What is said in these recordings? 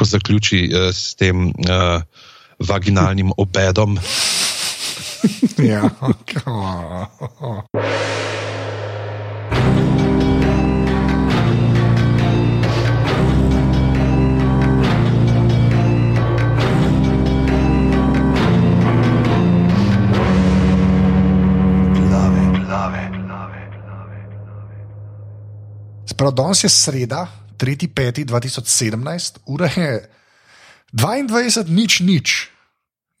ko zaključi uh, s tem uh, vaginalnim obedom. ja. Prav, danes je sreda, 3.5.2017, ura je 22, nič, nič.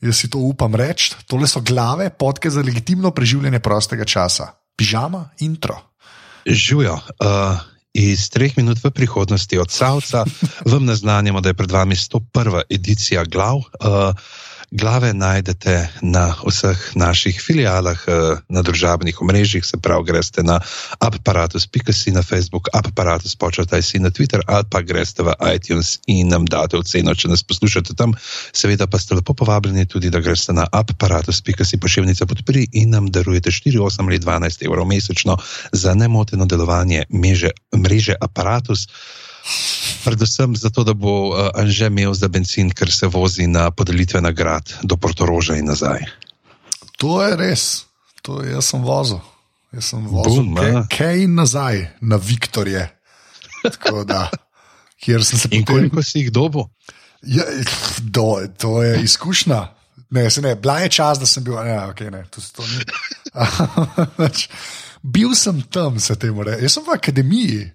Jaz si to upam reči, tole so glave, podke za legitimno preživljanje prostega časa. Pižama, intro. Živijo. Uh, iz treh minut v prihodnosti od Savca vam naznanjamo, da je pred vami 101. edicija glav. Uh, Glave najdete na vseh naših filialah, eh, na družabnih omrežjih, se pravi, greste na aparatus.si na Facebook, aparatus počrtaj si na Twitter, ali pa greste v iTunes in nam date oceno, če nas poslušate tam. Seveda pa ste lepo povabljeni tudi, da greste na aparatus.si pošiljnica podpri in nam darujete 4, 8 ali 12 evrov mesečno za nemoteno delovanje mreže, mreže aparatus. Predvsem zato, da bo uh, Anže imel za benzin, ker se vozi na podelitve nagrad do Portoroža in nazaj. To je res, to je, jaz sem vozil. Jaz sem vozil Boom, kaj in nazaj na Viktorje. Da, in koliko si jih dobo? Ja, do, to je izkušnja. Ne, ne, bila je čas, da sem bil. Ne, okay, ne, to, to bil sem tam, se temu reče. Jaz sem v akademiji.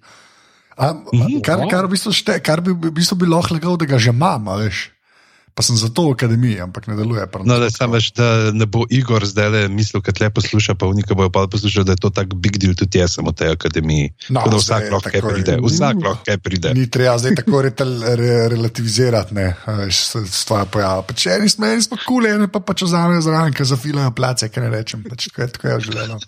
A, mm, kar, kar, v bistvu šte, kar bi v bistvu bilo lahko, da ga že imam, veš. Pa sem zato v akademiji, ampak ne deluje. No, da, sam veš, da ne bo Igor zdaj le mislil, da tle posluša, pa unika bojo pa poslušali, da je to tak big deal, tudi jaz sem v tej akademiji. No, da vsak lahko kaj pride. Vsak lahko kaj pride. Ni treba zdaj tako re, re, relativizirati, ne, stvar pojava. Pa če eni smo, eni smo kule, ene pa pa če vzamejo zraven, ker zafilajo place, kaj ne rečem. Pač, tako je, tako je življenje.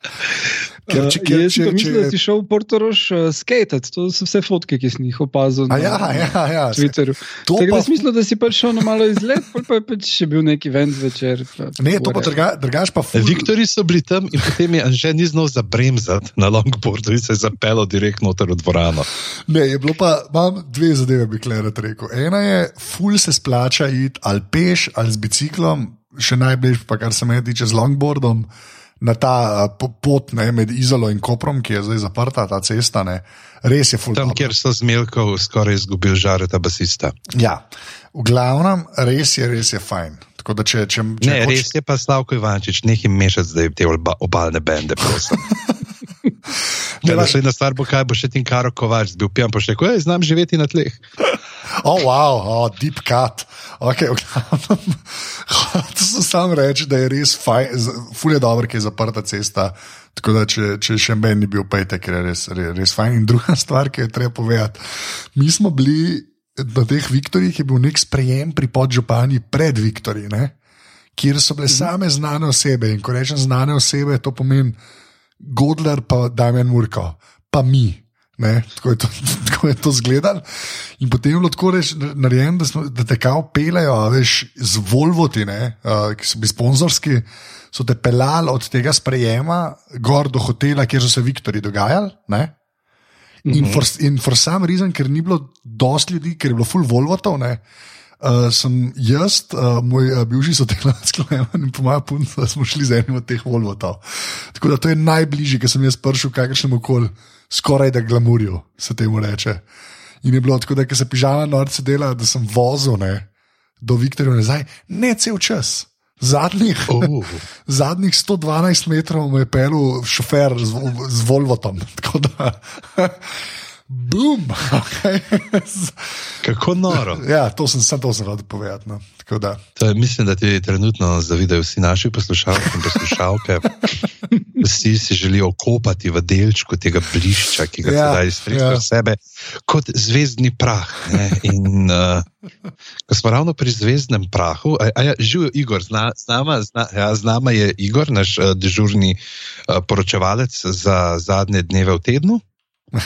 Ker, če, ker, če, če, mislim, če, da si šel v Portorož uh, skateati, to so vse fotke, ki sem jih opazil na ja, ja, ja, Twitterju. Tako pa... da smisel, da si pač šel na malo izlet, pa je pač še bil neki ven zvečer. Ne, to pa druga, drugač pa ful... Viktori so bili tam in potem je že ni znal zabremzati na longboardu in se je zapeljal direktno v dvorano. Ne, je bilo pa, imam dve zadeve, bi klerat rekel. Ena je, ful se splača iti ali peš ali z biciklom, še najbližje pa kar se me tiče z longboardom na ta pot ne, med Izolo in Koprom, ki je zdaj zaprta, ta cesta. Ne. Res je fulano. Tam, kjer so zmelkov skoraj izgubil žare, ta basista. Ja, v glavnem, res je, res je fajn. Da, če, če, če ne, hoč... res je pa Slavko Ivančič, nekaj mešati zdaj te obalne bende, prosim. Ne, ena stvar bo, kaj bo še ti karo kovač, bil pijan, pa še kaj, znam živeti na tleh. Oh, wow, oh, deep cut. Okay, to sem sam reči, da je res fulje dobro, ki je zaprta cesta. Tako da, če, če še meni ni bil pejte, ker je res, res, res fajn. In druga stvar, ki je treba povedati, mi smo bili na teh Viktorjih, je bil nek sprejem pri podžupani pred Viktorji, kjer so bile mhm. same znane osebe. In ko rečem znane osebe, to pomeni Godler, pa Damien Murko, pa mi. Ne, tako, je to, tako je to zgledal. In potem je bilo tako narejeno, da, da te kao pelejo, veš, z Volvoti, ne, uh, ki so bili sponzorski, so te pelali od tega sprejema gor do hotela, kjer so se Viktori dogajali. Ne. In, mhm. for, in for some reason, ker ni bilo dosti ljudi, ker je bilo full Volvotov, ne, uh, sem jaz, uh, moj uh, bivši sodelavec, in po mojem puncu, smo šli z enim od teh Volvotov. Tako da to je najbližje, ki sem jaz prišel kakršnemu koli skoraj da glamurijo, se temu reče. In je bilo tako, da se pižama norce dela, da sem vozil ne, do Viktorja nazaj, ne cel čas. Zadnjih, oh. zadnjih 112 metrov me je pelil šofer z, z Volvotom. Boom! Okay. Kako noro. Ja, to sem samo to rad povedati. No. Da. Je, mislim, da ti trenutno zavidajo vsi naši poslušalci in poslušalke. Vsi si želijo kopati v delčku tega blišča, ki ga ja, izstreljajo ja. sebe, kot zvezdni prah. In, uh, ko smo ravno pri zvezdnem prahu, a, a ja, živijo Igor, zna, z, nama, zna, ja, z nama je Igor, naš uh, dežurni uh, poročevalec za zadnje dneve v tednu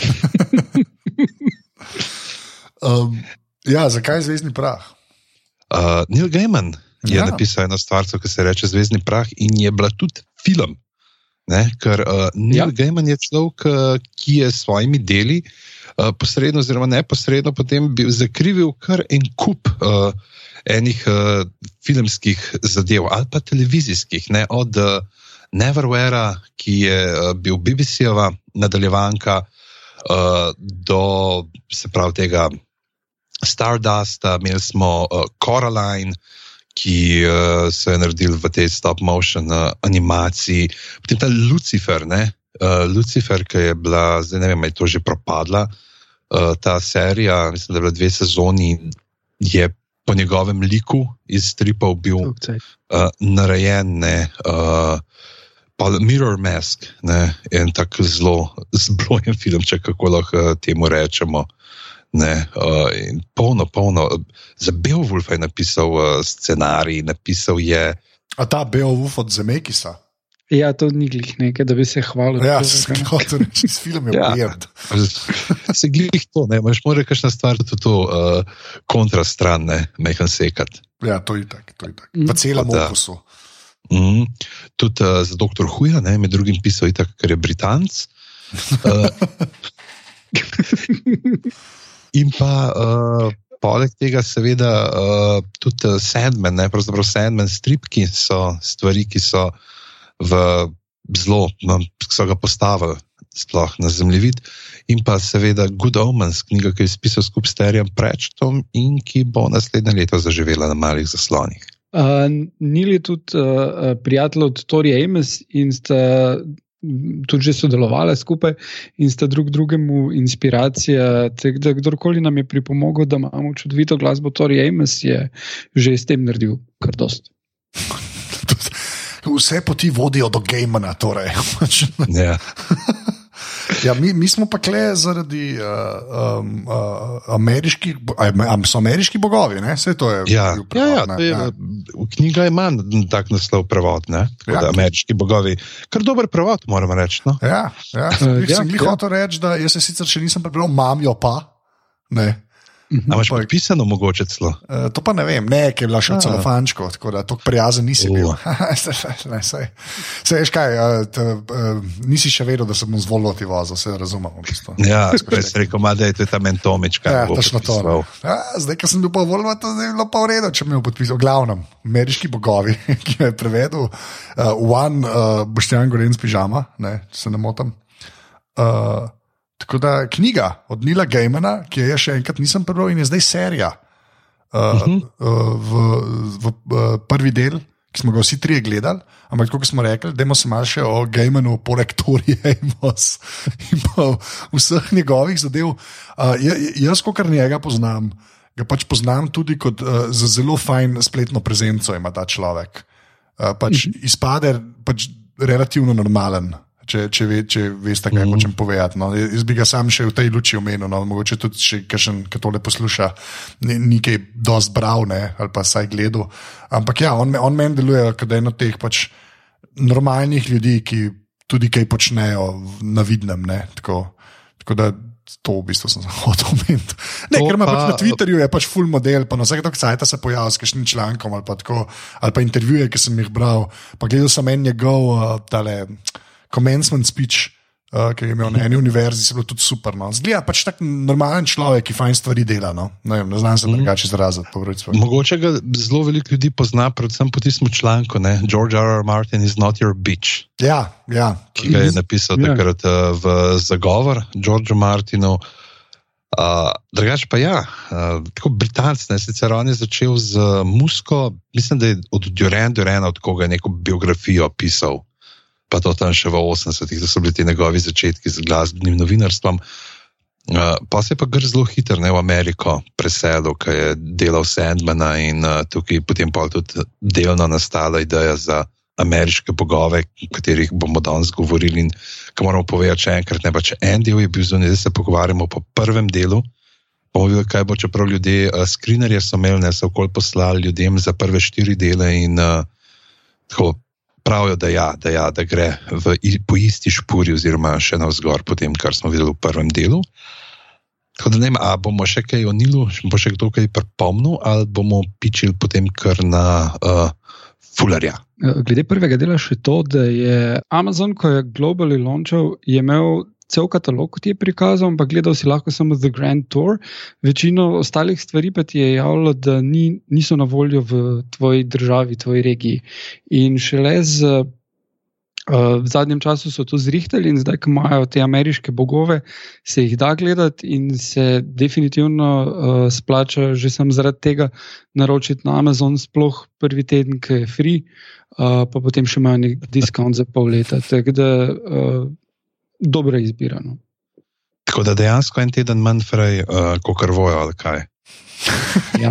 um, ja, zakaj je zvezdni prah? Uh, Neil Gaiman je ja. napisal eno stvar, ki se reče Zvezdni prah, in je bila tudi film. Ne? Ker uh, Neil ja. Gaiman je človek, uh, ki je s svojimi deli uh, posredno, oziroma neposredno, potem bil zakrivil kar en kup uh, enih uh, filmskih zadev ali pa televizijskih, ne? od uh, Neverwhere, ki je uh, bil BBC-ova nadaljevanka, uh, do se pravi tega Stardusta, imeli smo uh, Coraline ki uh, so jo naredili v tej stop-motion uh, animaciji, potem ta Lucifer, ne? Uh, Lucifer, ki je bila, zdaj ne vem, ali je to že propadla, uh, ta serija, mislim, da je bila dve sezoni, je po njegovem liku iz stripov bil uh, narejen, ne. Uh, Pa Mirror Mask, ne, en tak zelo zbrojen film, če kako lahko temu rečemo. Ne, uh, polno, polno. Za Beowulf je napisal uh, scenarij, napisal je. A ta Beowulf od Zemekisa? Ja, to ni glih nekaj, da bi se hvalil. Ja, se hoče reči, s filmom je ja. Se glih to, ne, imaš mora kakšna stvar, da to uh, kontrastran, ne, mehan sekat. Ja, to je tako, to je tako. V celem oposu. Mm, tudi uh, za doktor Huja, ne, med drugim pisal, itak, ker je Britanc. Uh, In pa uh, poleg tega, seveda, uh, tudi sedmen, ne pravzaprav sedmen strip, ki so stvari, ki so v zelo, no, ki so ga postavili sploh na zemljevid. In pa seveda Good Omens, knjiga, ki je spisal skupaj s Terjem Prečtom in ki bo naslednje leto zaživela na malih zaslonih. Uh, Nili tudi uh, prijatelj od Torija Emes in sta tudi sodelovali skupaj in sta drug drugemu inspiracija. Tek, da kdorkoli nam je pripomogel, da imamo čudovito glasbo, torej Ames je že s tem naredil kar dost. Vse poti vodijo do Gamena, torej. ja. Ja, mi, mi smo pa kle zaradi uh, um, uh, ameriških, ali so ameriški bogovi, ne? vse to je. Ja, prevod, ja, ja, je, ja. knjiga ima tak naslov prevod, ne? Ja. Ameriški bogovi. Kar dober prevod, moramo reči. No? Ja, ja. Uh, ja, sem jih ja. hotel reči, da jaz se sicer še nisem prebral, imam jo pa. Ne. Mhm. Imaš pa pisano, mogoče celo? Uh, to pa ne vem, ne, ki je bila še celo fančko, tako da tako prijazen nisi bil. Sej, veš kaj, uh, t, uh, nisi še vedel, da sem mu zvolil ti vozil, vse razumemo. V bistvu. Ja, spet si rekel, da je to ta mentomič. Ja, točno to. No. Ja, zdaj, ko sem bil pa volil, to je bilo pa v redu, če mi je podpisal. Glavnem, ameriški bogovi, ki je prevedel, uh, one, uh, boštjan gorenc pižama, ne, se ne motim. Uh, Tako da knjiga od Nila Gejmana, ki je še enkrat nisem prebral in je zdaj serija. Uh, uh -huh. uh, v, v, v uh, prvi del, ki smo ga vsi trije gledali, ampak kot smo rekli, da imamo samo še o Gejmanu, poleg Torija in Mos in vseh njegovih zadev. Uh, jaz, kot kar njega poznam, ga pač poznam tudi kot uh, zelo fajn spletno prezenco ima ta človek. Uh, pač uh -huh. Izpade pač relativno normalen če, če, ve, če veste, kaj mm. hočem povedati. No. Jaz bi ga sam še v tej luči omenil, no. mogoče tudi, če kakšen, ki tole posluša, nekaj dosti bral ne, ali pa saj gledal. Ampak ja, on, on meni deluje kot eno teh pač normalnih ljudi, ki tudi kaj počnejo na vidnem. Tako, tako da. To v bistvu sem hotel omeniti. Ker ima pač na Twitterju, je pač full model, pa na vsake točke sajta se pojavlja s kakšnim člankom ali pa, tako, ali pa intervjuje, ki sem jih bral. Pa gledal sem en njegov, uh, tale, commencement speech, uh, ki je imel na eni univerzi, je bilo tudi super. No. Zgleda pač tak normalen človek, ki fajn stvari dela. No. Ne, vem, ne znam se mhm. drugače izraziti. Mogoče ga zelo veliko ljudi pozna, predvsem po tistem članku, ne? George R. R. Martin is not your bitch. Ja, ja. Ki ga je napisal ja. takrat uh, v zagovor Georgeu Martinu. Uh, drugač pa ja, uh, tako Britanc, ne, sicer on je začel z uh, musko, mislim, da je od Durena, Durena, od koga je neko biografijo pisal pa to tam še v 80-ih, da so bili ti njegovi začetki z glasbenim novinarstvom. Uh, pa se je pa gre zelo hitro v Ameriko preselil, ker je delal Sandmana in uh, tukaj potem pa tudi delno nastala ideja za ameriške bogove, o katerih bomo danes govorili. In ko moramo povedati še enkrat, ne pa če en del je bil zunaj, da se pogovarjamo po prvem delu. Bomo videli, kaj bo, čeprav ljudje, uh, skrinerje so imeli, ne so okoli poslali ljudem za prve štiri dele in uh, tako pravijo, da, ja, da, ja, da gre v, po isti špuri, oziroma še navzgor, po tem, kar smo videli v prvem delu. Tako da ne vem, ali bomo še kaj o Nilu, bo še kdo kaj pripomnil, ali bomo pičili potem kar na uh, Fularja. Glede prvega dela še to, da je Amazon, ko je globally launchal, imel cel katalog, kot je prikazal, ampak gledal si lahko samo The Grand Tour. Večino ostalih stvari pa ti je javljalo, da ni, niso na voljo v tvoji državi, tvoji regiji. In šele z. Uh, v zadnjem času so to zrihtali in zdaj, ko imajo te ameriške bogove, se jih da gledati in se definitivno uh, splača že sem zaradi tega naročiti na Amazon, sploh prvi teden, ki je free, uh, pa potem še imajo nek diskont za pol leta. Tako da uh, dobro izbirano. Tako da dejansko en teden manj frej, uh, kot krvojo ali kaj. ja,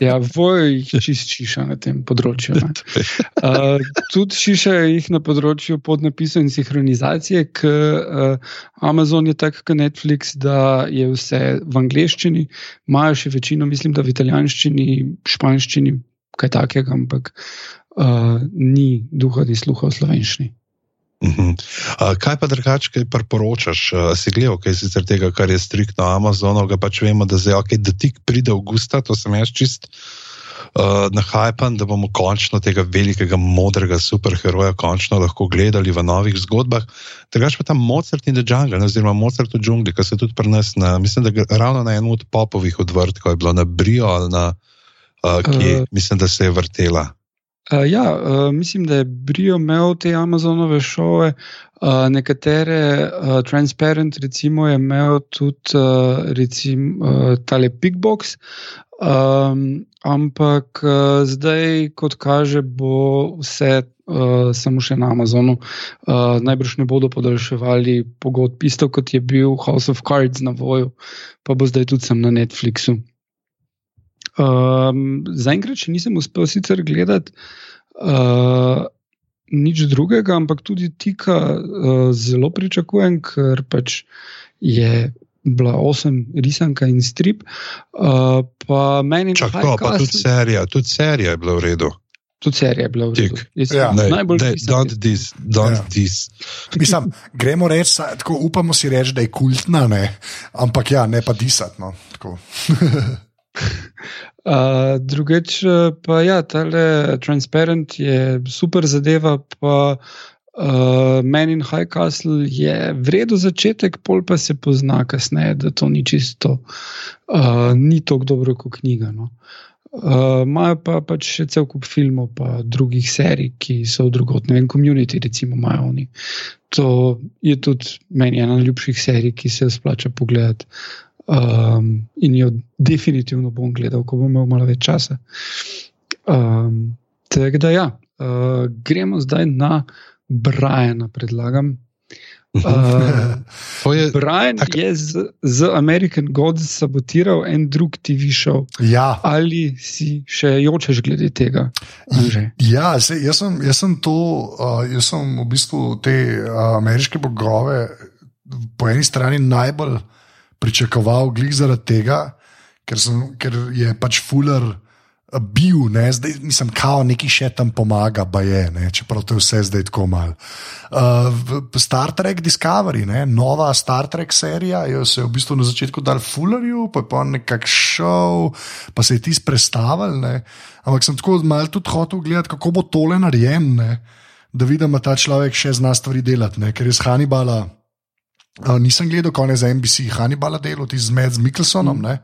ja vojo jih čist šiša na tem področju. Uh, tudi šiša jih na področju podnapisov in sinhronizacije, ker uh, Amazon je tak, kot Netflix, da je vse v angleščini, imajo še večino, mislim, da v italijanščini, španščini, kaj takega, ampak uh, ni duha, ni sluha v slovenščini. Uh -huh. uh, kaj pa drugače, kaj priporočaš? Si gledal, kaj je tega, kar je striktno Amazonu, ga pač vemo, da, zdaj, okay, da ti pride avgusta, to sem jaz čist uh, nahajpan, da bomo končno tega velikega, modrega superheroja končno lahko gledali v novih zgodbah. Drugače pa tam Mozart in The Jungle, ne, oziroma Mozart v džungli, ki se tudi pri nas, na, mislim, da ravno na enem od popovih odvrtkov je bilo na Brio ali na uh, kje, uh, mislim, da se je vrtela. Uh, ja, uh, mislim, da je Brio imel te Amazonove šove, uh, nekatere uh, Transparent, recimo, je imel tudi uh, recimo, uh, tale Pigbox. Um, ampak uh, zdaj, kot kaže, bo vse uh, samo še na Amazonu. Uh, najbrž ne bodo podaljševali pogodb, isto kot je bil House of Cards na voju, pa bo zdaj tudi sem na Netflixu. Um, Zaenkrat še nisem uspel sicer gledati uh, nič drugega, ampak tudi tika uh, zelo pričakujem, ker pač je. Bila osem risanka in strip, uh, pa meni je bilo všeč. Tudi serija, tudi serija je bila v redu. Tudi serija je bila v redu. Ja. Najbolj don't this, don't ja. this. Mislim, gremo reči, tako upamo si reči, da je kultna, ne? ampak ja, ne pa disati. No. Uh, drugič, pa ja, ta transparent je super zadeva, pa uh, Men in High Castle je vredno začetek, pol pa se pozna kasneje, da to ni čisto, uh, ni tako dobro kot knjiga. No. Imajo uh, pa pač še cel kup filmov, pa drugih serij, ki so v vem, community, recimo, imajo oni. To je tudi meni ena najljubših serij, ki se splača pogledati. Um, in jo definitivno bom gledal, ko bom imel malo več časa. Um, Tako da, ja, uh, gremo zdaj na Briana, predlagam. Uh, je, Brian tak... je z, z American Gods sabotiral en drug TV show. Ja. Ali si še jočeš glede tega? Anže? Ja, se, jaz, sem, jaz sem to, uh, jaz sem v bistvu te uh, ameriške bogove po eni strani najbolj pričakoval, glih zaradi tega, ker, sem, ker je pač Fuller eh, bil, ne? zdaj mislim, kao neki še tam pomaga, pa je, ne? čeprav to je vse zdaj tako mal. Uh, Star Trek Discovery, ne? nova Star Trek serija, jo se je v bistvu na začetku dal Fullerju, pa je pa nekak šel, pa se je ti sprestavil. Ampak sem tako mal tudi hotel gledati, kako bo tole narejeno, da vidim, da ta človek še zna stvari delati, ne? ker je z Hannibala. Uh, nisem gledal, ko je za NBC Hannibal delal, ti z Med Mikkelsonom. Mm.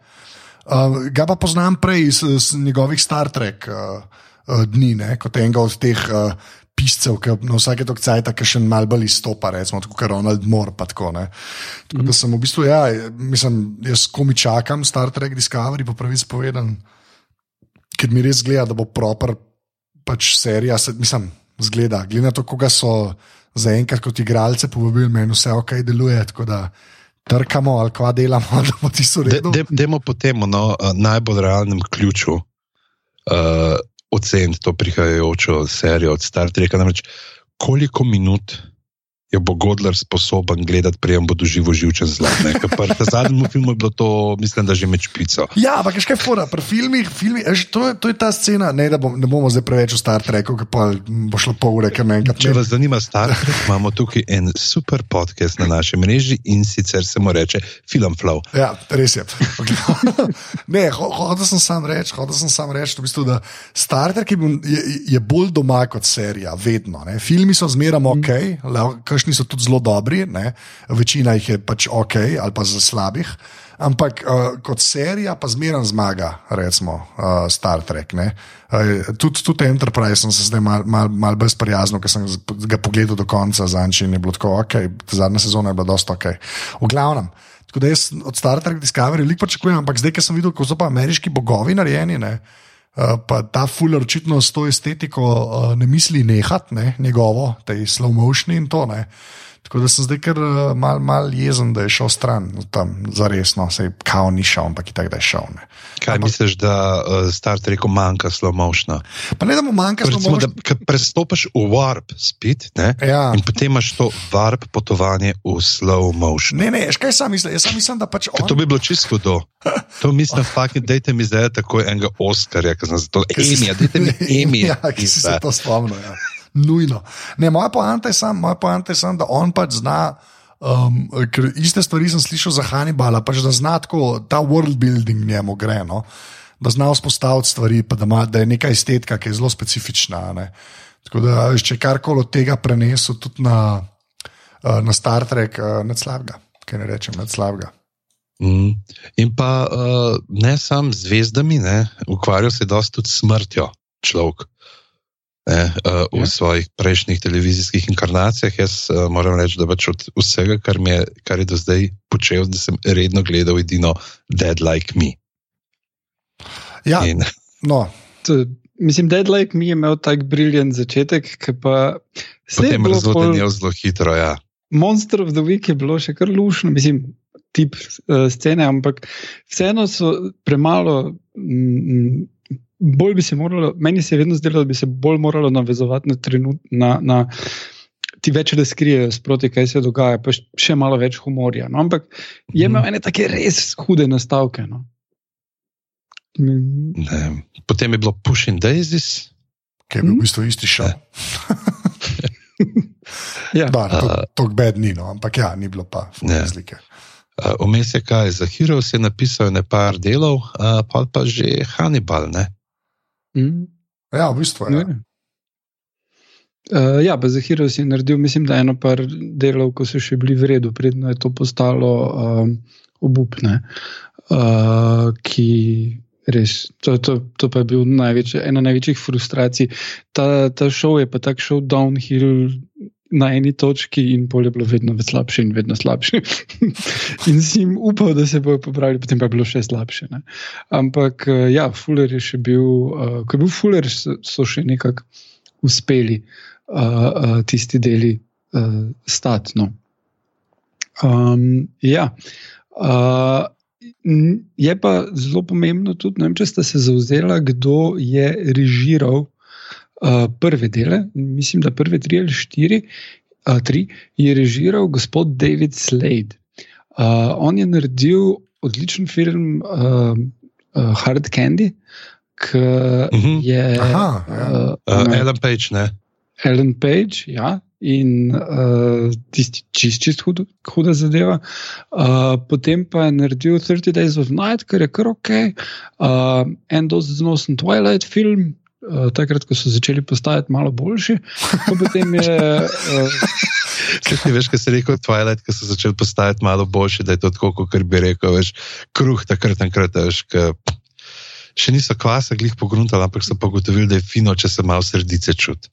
Uh, ga pa poznam prej iz, iz njegovih Star Trek uh, uh, dni, ne? kot enega od teh uh, piscev, ki na vsake tok cajt, ki še malo bolj izstopa, recimo kot Ronald Moore. Tako, tako mm. da sem v bistvu, ja, mislim, jaz komi čakam Star Trek Discovery, po pravici povedan, ker mi res zgleda, da bo proper pač serija, se, mislim, zgleda, glede na to, koga so za enkrat kot igralce povabili, meni vse ok, deluje. Tako da trkamo ali kva delamo, da bo ti so redo. Demo po tem no, najbolj realnem ključu uh, oceniti to prihajajočo serijo od Star Treka. Namreč, koliko minut jo bo Godler sposoben gledati, prijem bo doživel živčen zlom. Pri zadnjem filmu je bilo to, mislim, da že med špico. Ja, ampak kaj fora, pri filmih, filmih eš, to, je, to je ta scena, ne da bom, ne bomo zdaj preveč v Star Treku, ki pa bo šlo pol ure, ker enkrat. Če vas zanima Star Trek, imamo tukaj en super podcast na naši mreži in sicer se mu reče Film Flow. Ja, res je. ne, hotel sem sam reči, hotel sem sam reči, v bistvu, da Star Trek je, je, je bolj doma kot serija, vedno. Ne. Filmi so zmeraj ok, mm kakšni so tudi zelo dobri, ne? večina jih je pač ok ali pa za slabih. Ampak uh, kot serija pa zmeraj zmaga, recimo uh, Star Trek. Uh, tudi, tudi Enterprise sem se zdaj malo mal, mal bolj sprijaznil, ker sem ga pogledal do konca zadnjič in je bilo tako ok, zadnja sezona je bila dosta ok. V glavnem, tako da jaz od Star Trek Discovery veliko pričakujem, ampak zdaj, ker sem videl, kako so pa ameriški bogovi narejeni. Ne? Uh, pa ta fuler očitno s to estetiko uh, ne misli nehati, ne, njegovo, te slow motion in to. Ne. Tako da sem zdaj kar uh, mal, mal jezen, da je šel stran, tam za resno, se je kao ni šel, ampak je tako, da je šel. Ne. Kaj ampak, misliš, da uh, Star Trek manjka slow motion? Pa ne, da mu manjka motion. Da prestopiš v warp spet ja. in potem imaš to warp potovanje v slow motion. Ne, ne, kaj sam mislim? Jaz sam mislim, da pač on... To bi bilo čisto to. To mislim, fucking, dajte mi zdaj tako enega Oscarja, ki sem za to emija, dajte mi emija. ja, ki si se to spomnil. Ja. Nujno. Ne, moja poanta je samo, sam, da on pač zna. Um, ker iste stvari sem slišal za Hannibala, pač da zna tako ta world building njemu gre. No? Da zna vzpostaviti stvari, da, ima, da je neka estetika, ki je zelo specifična. Ne? Tako da, če karkoli od tega prenesel tudi na, uh, na Star Trek, uh, ne slabega, kaj ne rečem, ne slabega. Mm. In pa uh, ne samo zvezdami, ne, ukvarjal se dosti tudi smrtjo človek. Ne, uh, v ja. svojih prejšnjih televizijskih inkarnacijah, jaz uh, moram reči, da pač od vsega, kar, je, kar je do zdaj počel, da sem redno gledal edino Dead Like Me. Ja, In, no. to, mislim, Dead Like Me je imel tak briljen začetek, ki pa se je razvodnil zelo hitro. Ja. Monster of the Week je bilo še kar lušno, mislim, tip uh, scene, ampak vseeno so premalo. Mm, bolj bi se moralo, meni se je vedno zdelo, da bi se bolj moralo navezovati na trenutek. Na, na, Ti več razkrijejo sproti, kaj se dogaja, pa še malo več humorja. No? Ampak je imel mhm. ene tako res hude nastavke. No? Potem je bilo Push in Daisies, ki je bil v bistvu isti šel. ja. To je bedni, no? ampak ja, ni bilo pa razlike. Vmes je kaj za Heroes, je napisal nekaj delov, pa pa že Hannibal. Ne? Mm. Ja, v bistvu. Ja. Uh, ja, pa za Heroes je naredil, mislim, da eno par delov, ko so še bili v redu, predno je to postalo um, obupne. Uh, ki res, to, to, to pa je bil največji, ena največjih frustracij. Ta, ta šov je pa tak šel downhill na eni točki, in pol je bilo vedno slabše in vedno slabše. in si jim upal, da se bojo popravili, potem pa je bilo še slabše. Ne? Ampak eh, ja, Fuller je še bil, uh, ko je bil Fuller, so, so še nekako uspeli uh, uh, tisti deli uh, statno. Um, ja. Uh, Je pa zelo pomembno tudi, vem, če ste se zauzeli, kdo je režiral uh, prve dele, mislim, da prve tri ali štiri, uh, tri, je režiral gospod David Slade. Uh, on je naredil odličen film uh, uh, Hard Candy, ki uh mhm. -huh. je. Aha, ja. uh, uh, Ellen Page, ne. Ellen Page, ja. In uh, tisti čist, čist hud, huda zadeva. Uh, potem pa je naredil 30 Days of Night, kar je kar ok. Uh, en dosti znosen Twilight film, takrat, ko so začeli postajati malo boljši. Potem je. Kaj ti veš, kaj si rekel, Twilight, ko so začeli postajati malo boljši, da je to tako, kot bi rekel, veš, kruh takrat, takrat, veš. Ka, Še niso kvasa glih pogruntali, ampak so pa ugotovili, da je fino, če se malo srdice čuti.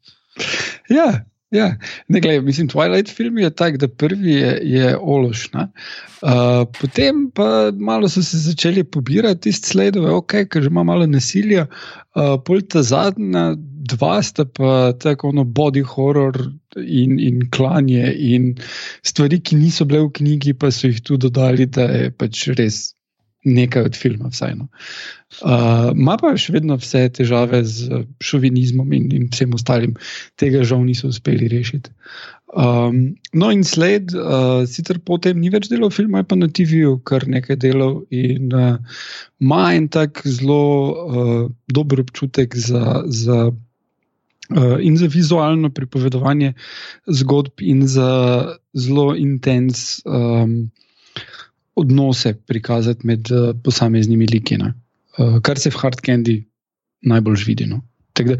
Ja, Ja, ne, gledaj, mislim, Twilight film je tak, da prvi je, je ološ. Uh, potem pa malo so se začeli pobirati tiste sledove, ok, ker že ima malo nasilja. Uh, Pol ta zadnja dva sta pa tako ono body horror in, in klanje in stvari, ki niso bile v knjigi, pa so jih tu dodali, da je pač res nekaj od filma, vseeno. Ma uh, pa še vedno vse težave z šovinizmom in, in vsem ostalim, tega žal niso uspeli rešiti. Um, no, in sled, uh, sicer potem ni več delal filma, je pa na TV-ju kar nekaj delal in uh, ima en tak zelo uh, dober občutek za. za Uh, in za vizualno pripovedovanje zgodb, in za zelo intens um, odnose prikazati med uh, posameznimi liki, uh, kar se v Hard Candy najbolj vidi. No. Da,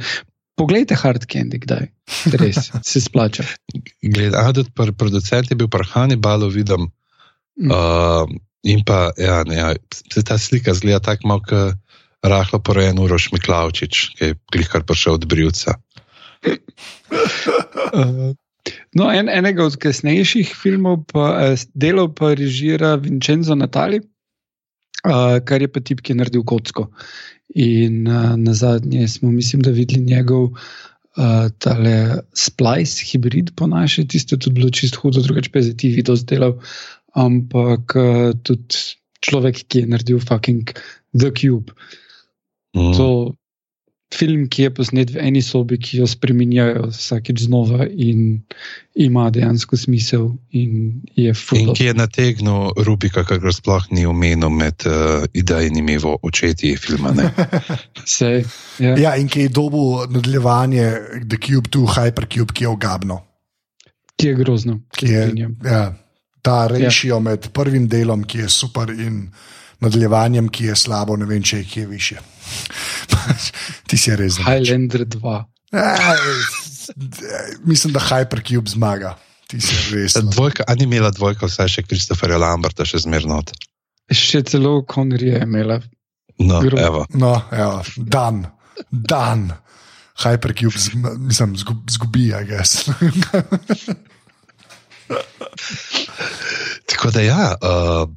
poglejte Hard Candy, kdaj res se splača. Gledaj, pr producent je bil prahani balo, vidim. Mm. Uh, in pa, ja, ne, ja, se ta slika zgleda tako malo, kot rahlo porojen Uroš Miklavčič, ki je glihkar prišel od Brivca. uh, No, en, enega od kasnejših filmov, pa, eh, delov pa režira Vincenzo Natali, uh, kar je pa tip, ki je naredil kocko. In uh, na zadnje smo, mislim, da videli njegov uh, tale splice, hibrid po naše, tisto je tudi bilo čisto hudo, drugače pa je ti video zdelal. Ampak uh, tudi človek, ki je naredil fucking The Cube. Mm. To, film, ki je posnet v eni sobi, ki jo spremenjajo vsakeč znova in ima dejansko smisel. In, in ki je nategnil Rubika, kar ga sploh ni omenil med uh, idejnimi očeti filma. Sej, ja. ja, in ki je dobil nadaljevanje The Cube 2, Hypercube, ki je ogabno. Ki je grozno. Ki je, ja, ta rešijo ja. med prvim delom, ki je super, in nadaljevanjem, ki je slabo, ne vem, če je kje više. Ti si res. Highlander 2. Mislim, da Hypercube zmaga. Ti si res. No. Dvojka, a ni imela dvojka, vsaj še Kristoferja Lamberta, še zmerno. Še celo Connery je imela. No, evo. no evo. dan, dan. Hypercube, mislim, zgubi, a gess. Tako da ja. Uh,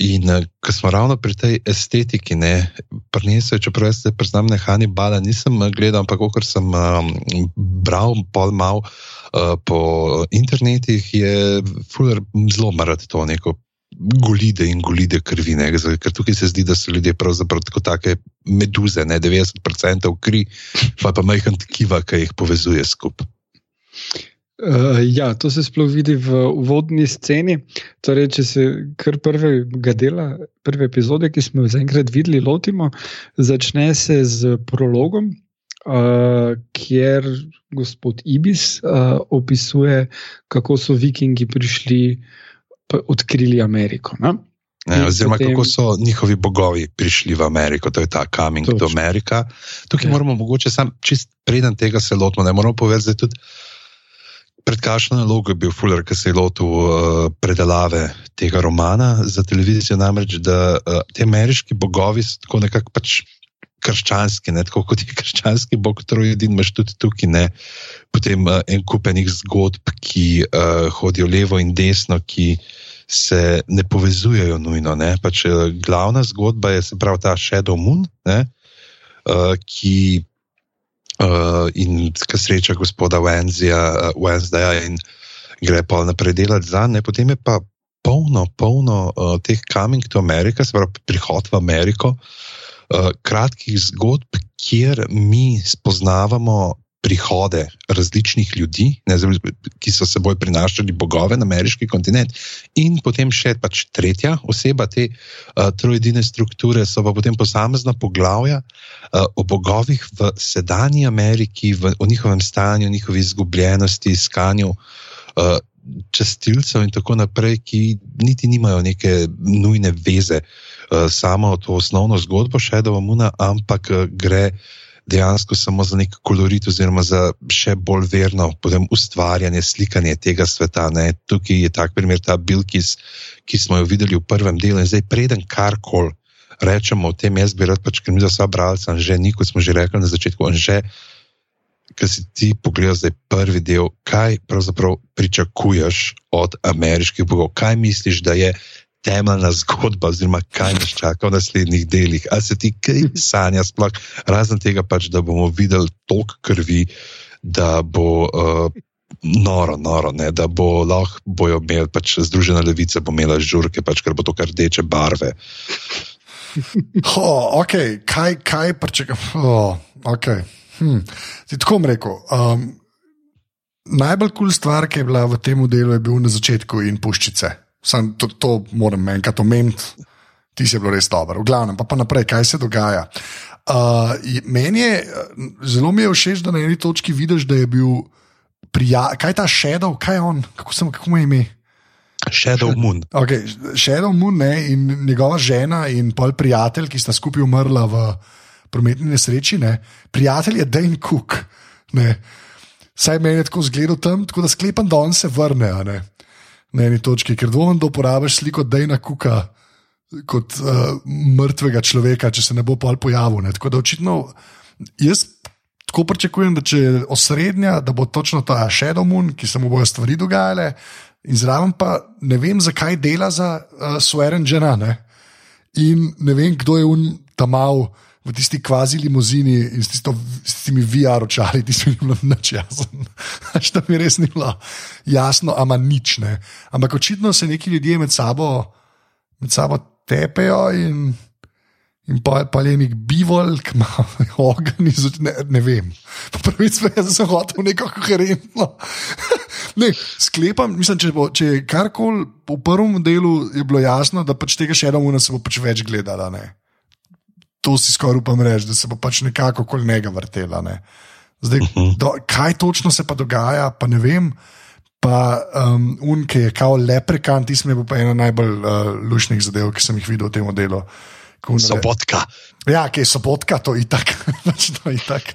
In uh, ko smo ravno pri tej estetiki, ne, prinesel, čeprav jaz se priznam, ne Hannibala, nisem eh, gledal, ampak kot sem um, bral, pol mal uh, po internetih, je Fuller zelo marat to neko. Golide in golide krvi, ne? ker tukaj se zdi, da so ljudje pravzaprav tako take meduze, ne 90% kri, pa pa majhen tkiva, ki jih povezuje skupaj. Uh, ja, to se sploh vidi v uvodni sceni. Torej, če se kar prvega dela, prve epizode, ki smo jo zaenkrat videli, lotimo, začne se z prologom, uh, kjer gospod Ibis uh, opisuje, kako so vikingi prišli, odkrili Ameriko. Ne? Ne, oziroma, potem... kako so njihovi bogovi prišli v Ameriko, to je ta coming Toč. to America. Tukaj ja. moramo, mogoče, sam čist preden tega se lotimo, ne moramo povedati tudi pred kakšno nalogo je bil Fuller, ki se je lotil uh, predelave tega romana za televizijo, namreč da uh, ti ameriški bogovi so tako nekako pač. Krščanski, ne, tako kot je krščanski bog, trojedin, imaš tudi tukaj, ne, potem uh, en kupenih zgodb, ki uh, hodijo levo in desno, ki se ne povezujejo nujno. Ne, pač, uh, glavna zgodba je se pravi ta Shadow Moon, uh, ki uh, in k sreča gospoda Wenzija, uh, Wednesdaya in gre pa naprej delati za njim. Potem je pa polno, polno uh, teh coming to America, se pravi prihod v Ameriko, uh, kratkih zgodb, kjer mi spoznavamo prihode različnih ljudi, ne, ki so seboj prinašali bogove na ameriški kontinent, in potem še pač tretja oseba te uh, trojedine strukture, so pa potem posamezna poglavja uh, o bogovih v sedanji Ameriki, v, o njihovem stanju, njihovi izgubljenosti, iskanju. Uh, Častilcev in tako naprej, ki niti nimajo neke nujne veze samo to osnovno zgodbo Shadow Moon, ampak uh, gre uh, dejansko samo za nek kolorit, oziroma za še bolj verno ustvarjanje, slikanje tega sveta. Ne. Tukaj je tak primer, ta Bilkis, ki smo jo videli v prvem delu. In zdaj, preden karkoli rečemo o tem, jaz bi rad, pač, ker mi za vsa bralca, že ni, kot smo že rekli na začetku, že. Ker si ti pogledal zdaj prvi del, kaj pravzaprav pričakuješ od ameriških bogov, kaj misliš, da je temeljna zgodba, oziroma kaj nas čaka v naslednjih delih. Ali se ti kaj sanja, sploh razen tega, pač, da bomo videli toliko krvi, da bo uh, noro, noro ne, da bo lahko bojo imeli, pač Združena levica bo imela žurke, pač, ker bo to kar rdeče barve. Oh, okay. Kaj, kaj če. Oh, okay. hm. Ti tako rekel. Um, najbolj kul cool stvar, ki je bila v tem delu, je bil na začetku in puščice. Sam to, to moram enkrat omeniti, ti si bilo res dobro. V glavnem, pa, pa naprej, kaj se dogaja. Uh, meni je zelo mi je všeč, da na eni točki vidiš, da je bil prijatelj. Kaj je ta Shadow, kaj je on, kako, sem, kako mu je ime? Shadow Moon. Okay, Shadow Moon ne, in njegova žena in pol prijatelj, ki sta skupaj umrla v prometni nesreči. Ne. Prijatelj je Dane Cook. Ne. Saj meni je tako zgledal tam, tako da sklepam, da on se vrne ne, na eni točki, ker dvomim, da uporabiš sliko Dana Cooka kot uh, mrtvega človeka, če se ne bo pol pojavil. Ne. Tako da očitno jaz. Tako pričakujem, da če je osrednja, da bo točno ta Shadow Moon, ki se mu bodo stvari dogajale, in zraven pa ne vem, zakaj dela za uh, Swearen Žena. Ne? In ne vem, kdo je un tam mal v tisti kvazi limuzini in s, tisto, s tistimi VR očali, ti so jim bilo noč jasno. Što mi res ni bilo jasno, ama nič ne. Ampak očitno se neki ljudje med sabo, med sabo tepejo in. In pa, pa je nek bivol, ki ima ogen, ne, ne vem. Prvič sem se hotel neko koherentno. ne, sklepam, mislim, če, bo, če je karkoli v prvem delu je bilo jasno, da pač tega še eno ura se bo pač več gledala. Ne. To si skoraj upam reči, da se bo pač nekako okoli njega vrtela. Ne. Zdaj, do, kaj točno se pa dogaja, pa ne vem. Pa um, un, ki je kao leprekan, ti smo pa ena najbolj uh, lušnih zadev, ki sem jih videl v tem delu. Sobotka. Ja, ki je sobotka, to je itak, pač to je itak,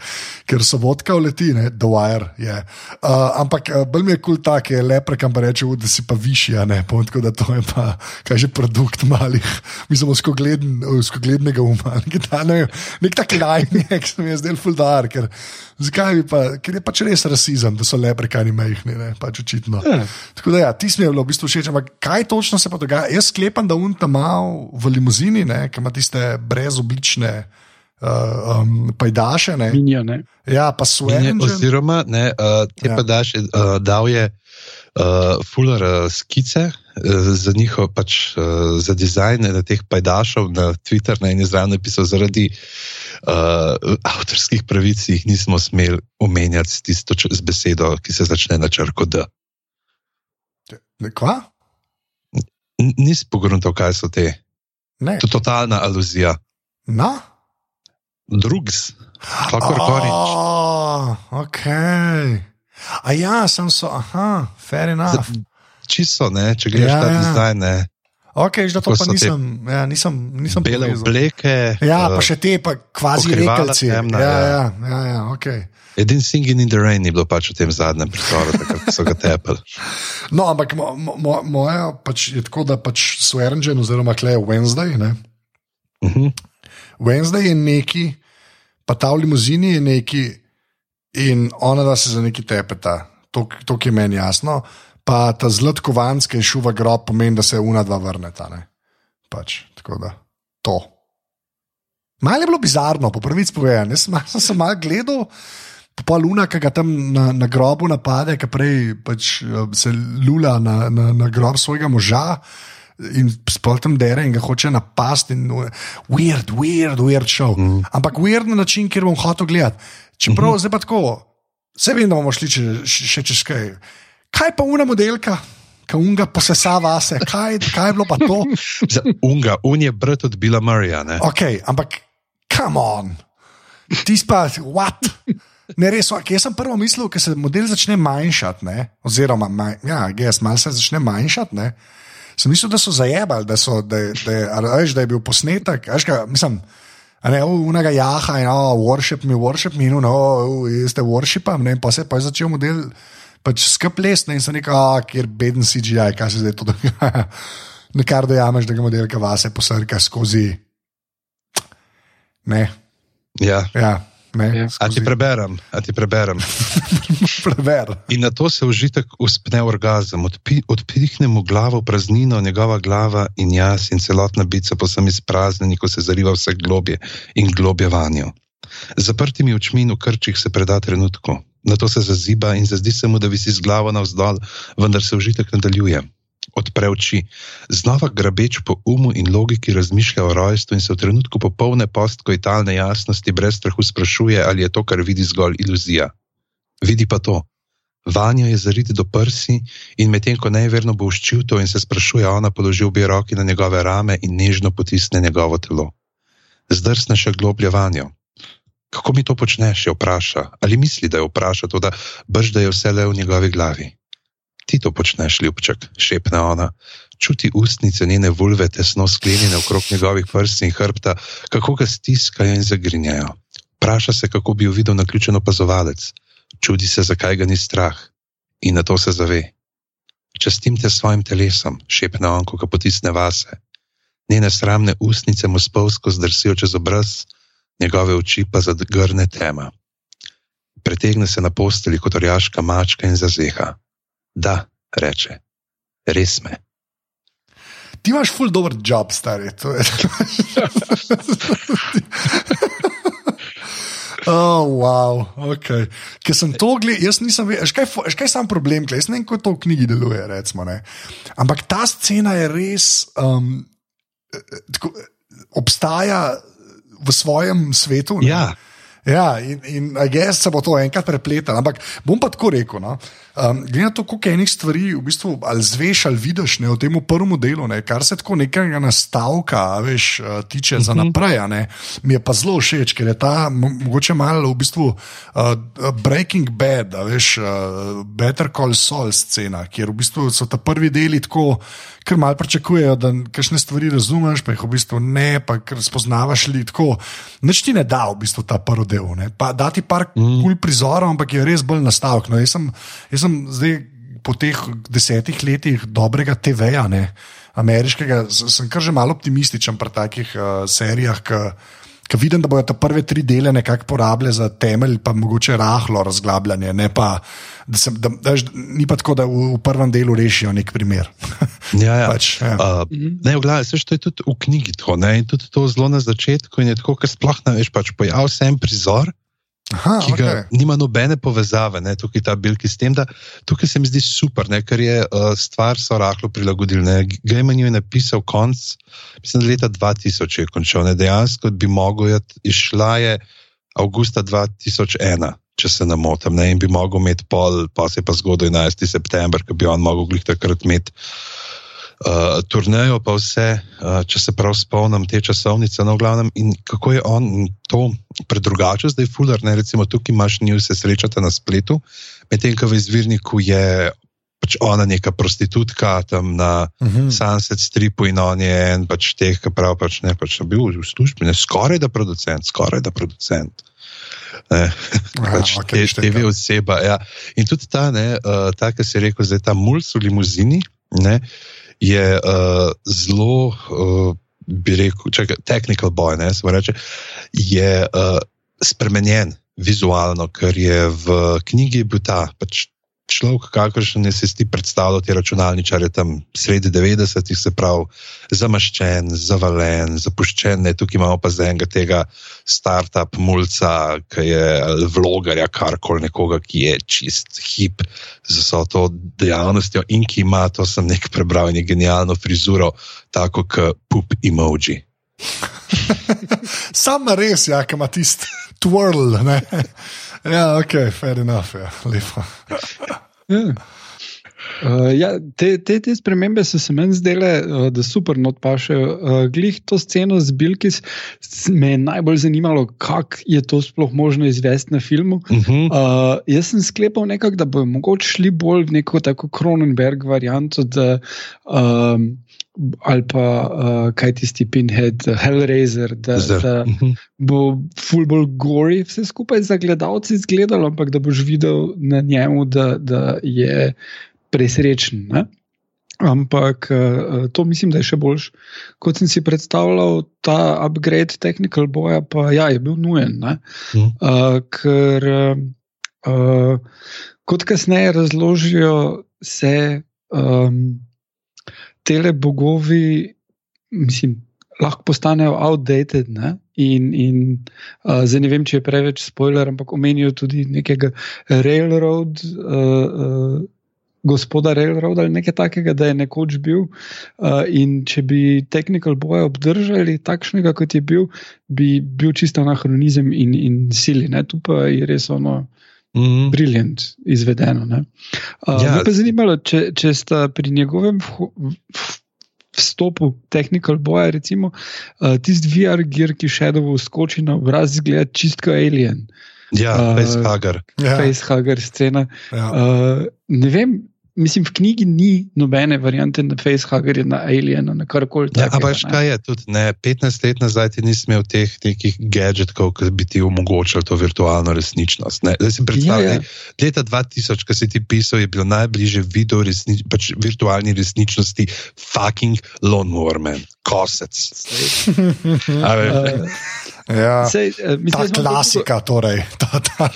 ker sobotka uleti, ne, The Wire je. Uh, ampak uh, bolj mi je kul cool ta, ki je lepre, kam pa reče, da si pa višji, ne, pa tako da to je pa, kaj že produkt malih, mi smo skoglednega uma, nek, ne, nek tak lajnik, ki se mi je zdel fuldar, ker, zakaj bi pa, ker je pač res rasizem, da so lepre, kaj ni majhni, ne, pač očitno. Ja. Tako da ja, ti smo bili v bistvu všeč, ampak kaj točno se pa dogaja? Jaz sklepam, da un tam mal v limuzini, ne, ki ima tiste brezoblične različne uh, um, pajdaše. Ne? Minja, ne? Ja, pa svoje. Oziroma, ne, uh, te ja. pajdaše uh, dal je uh, fuler uh, skice. Za njihov, pač uh, za dizajn teh pajdašov na Twitter, na eni strani, napisal, zaradi uh, avtorskih pravic, jih nismo smeli omenjati s tisto z besedo, ki se začne na črko D. Kva? Nisi pogruntal, kaj so te. Ne. To je totalna aluzija. Na? Drugs, kakor koli. Ok. A ja, sem so, aha, fair enough. Čisto, ne, če greš ja, tam ja. zdaj, ne. Ok, že to pa nisem, ja, nisem, nisem bele obleke. Ja, pa še te, pa kvazi rekalci. Ja, ja, ja, ja, ja ok. Edin singing in the rain je bilo pač v tem zadnjem prostoru, tako so ga tepali. No, ampak mo, mo, moja pač je tako, da pač Swearingen oziroma Klej Wednesday, ne. Uh mhm. -huh. Wednesday je neki, pa ta v limuzini je neki, in ona da se za neki tepeta, to, je meni jasno. Pa ta zlatkovanska in šuva grob pomeni, da se una dva vrneta. Pač, tako da to. Malo je bilo bizarno, po prvič povedano. Jaz sem, sem se malo gledal. Pa luna, ki ga tam na, na grobu napade, ki prej pač, eh, se lula na, na, na grob svojega moža in sploh tam dere in ga hoče napasti. Weird, weird, weird show. Mm. Ampak weird na način, kjer bom hotel gledati. Čeprav mm -hmm. zdaj pa tako, vse vem, da bomo šli če, še čez kaj. Kaj pa una modelka? Kaj unga posesa vase, kaj, kaj je bilo pa to? Za unga, un je brat od Bila Murraya. Ok, ampak, come on, ti spa, what? Ne, res, jaz sem prvo mislil, ker se model začne manjšati, oziroma, maj, ja, jaz malo se začne manjšati sem mislil, da so zajebali, da, so, da, da, da, da je bil posnetek. Ga, mislim, ne, unega jaha in oh, worship me, worship me, no, oh, ste worshipam, ne, pa se pa je začel model pač skrb lesne in so rekel, oh, kjer beden CGI, kaj se zdaj to dogaja. Nekar dojameš, da ga modelka vase posrka skozi. Ne. Ja. ja. Ja, a ti preberem, a ti preberem. Preber. In na to se užitek uspne orgazem, Odpi, odpihne mu glavo, praznino, njegova glava in jaz in celotna bica posem izpraznjeni, ko se zariva vse globje in globje vanjo. Zaprtimi očmi in v krčih se preda trenutku, na to se zaziba in zazdi se mu, da visi z glavo navzdol, vendar se užitek nadaljuje. Odpre oči, znova grabeč po umu in logiki razmišlja o rojstvu in se v trenutku popolne postkoitalne jasnosti brez strahu sprašuje, ali je to, kar vidi, zgolj iluzija. Vidi pa to. Vanja je zarit do prsi in medtem ko neverno bo uščil to in se sprašuje, ona položi obe roki na njegove rame in nežno potisne njegovo telo. Zdrsne še globlje vanjo. Kako mi to počneš, jo vpraša, ali misli, da jo vpraša, to da brž da je vse le v njegovi glavi. Ti to počneš, ljubček, šepne ona. Čuti ustnice njene vulve tesno sklenjene okrog njegovih prst in hrbta, kako ga stiskajo in zagrinjajo. Praša se, kako bi jo videl na ključen opazovalec. Čudi se, zakaj ga ni strah. In na to se zave. Častim te svojim telesom, šepne on, ko ga potisne vase. Njene sramne ustnice mu spolsko zdrsijo čez obraz, njegove oči pa zadgrne tema. Pretegne se na posteli kot orjaška mačka in zazeha. Da, reče, res me. Ti imaš ful dobr job, stari. Oh, wow, okay. Ker sem to gledal, jaz nisem vedel, kaj, kaj je sam problem, gledaj, jaz ne vem, kako to v knjigi deluje. Recimo, Ampak ta scena je res, um, tako, obstaja v svojem svetu. Ne? Ja. Ja, in, in jaz se bo to enkrat prepletalo. Ampak bom pa tako rekel. No? Um, Glede na to, koliko enih stvari v bistvu ali zveš ali vidiš ne, v tem prvem delu, ne, kar se tako nekega nastavka veš, uh, tiče uh -huh. za mhm. naprej, ne, mi je pa zelo všeč, ker je ta mogoče malo v bistvu uh, Breaking Bad, veš, uh, Better Call Saul scena, kjer v bistvu so ta prvi deli tako ker malo pričakujejo, da kakšne stvari razumeš, pa jih v bistvu ne, pa jih spoznavaš li tako. Noč ti ne da v bistvu ta prvi del. Da ti par mm. kul prizorov, ampak je res bolj nastavek. No, jaz, jaz sem zdaj po teh desetih letih dobrega TV-ja, ameriškega, sem kar že malo optimističen pri takih uh, serijah. Ker vidim, da bodo te prve tri dele nekako porabile za temelj, pa mogoče rahlo razglabljanje. Ne pa, da se, da, da, ni pa tako, da v, v prvem delu rešijo nek primer. ja, ja. Pač, ja. Uh, ne, v glavi se je tudi v knjigi tako. Ne, in tudi to zelo na začetku. In je tako, ker sploh ne veš, pač pojavil se en prizor. Aha, ki ga okay. nima nobene povezave, ne, tukaj ta bilki s tem, da tukaj se mi zdi super, ne, ker je uh, stvar so rahlo prilagodili. Gejman je napisal konc, mislim, da leta 2000 je končal, ne, dejansko bi mogel išla je avgusta 2001, če se ne motim, ne, in bi mogel imeti pol, pa se je pa zgodil 11. september, ki bi on mogel glih takrat imeti uh, turnejo, pa vse, uh, če se prav spomnim te časovnice, no, glavnem, in kako je on to predrugačil, zdaj fuler, ne recimo tukaj imaš news, se srečate na spletu, medtem ko v izvirniku je. Pač ona je neka prostitutka tam na uh mhm. -huh. Sunset Stripu in on je en pač teh, ki pravi, pač ne, pač bil v službi, ne, skoraj da producent, skoraj da producent. Ne, pač okay, te, TV oseba. Ja. In tudi ta, ne, uh, ta, ki si rekel, da je ta mulj v limuzini, ne, uh, je uh, zelo, uh, bi rekel, čakaj, technical boy, ne, se reče, je uh, spremenjen vizualno, ker je v knjigi bil ta pač človek, kakršen si ti predstavljal, ti računalničar je tam sredi 90-ih, se pravi, zamaščen, zavalen, zapuščen. Ne, tukaj imamo pa zdaj enega tega start-up mulca, ki je vlogarja, karkoli nekoga, ki je čist hip z vso to dejavnostjo in ki ima, to sem nek prebral, in je genialno frizuro, tako kot pup emoji. Sam res, ja, ima tisti twirl. Ja, ok, fair enough, ja, lepo. Ja. Uh, ja, te, te, te spremembe so se meni zdele, uh, da super not paše. Uh, glih to sceno z Bilki me je najbolj zanimalo, kako je to sploh možno izvesti na filmu. Uh -huh. uh, jaz sem sklepal nekako, da bojo mogoče šli bolj v neko tako Kronenberg varianto. Da, um, ali pa uh, kaj tisti Pinhead, Hellraiser, da, da mhm. bo ful bolj gori vse skupaj za gledalce izgledalo, ampak da boš videl na njemu, da, da je presrečen. Ne? Ampak uh, to mislim, da je še boljš, kot sem si predstavljal. Ta upgrade technical boja pa ja, je bil nujen. Uh, ker, uh, kot kasneje razložijo, se um, tele bogovi, mislim, lahko postanejo outdated. Ne? In, in uh, zdaj ne vem, če je preveč spoiler, ampak omenijo tudi nekega railroad. Uh, uh, gospoda Railroad ali nekaj takega, da je nekoč bil. Uh, in če bi Technical Boy obdržali takšnega, kot je bil, bi bil čisto anahronizem in, in sili. Ne? Tu pa je res ono. Mm. Briljant, izvedeno. Uh, ja. Me pa zanimalo, če, če sta pri njegovem vstopu Technical Boya, recimo, uh, tisti VR, gear, ki še dobro skoči na obraz, zgleda čisto alien. Ja, uh, facehugger. Ja. Facehugger scena. Ja. Uh, ne vem, mislim, v knjigi ni nobene variante na facehuggerju, na alienu, na karkoli. Ja, ampak kaj je tudi, ne, 15 let nazaj ti nisi imel teh nekih gadžetkov, ki bi ti omogočili to virtualno resničnost. Zdaj si predstavljaj, ja, ja. leta 2000, ko si ti pisal, je bilo najbližje video resnič, pač virtualni resničnosti fucking Lawnmower Man, kosec. Ja, Sej, uh, mislim, ta klasika, tako... torej. Ta, ta.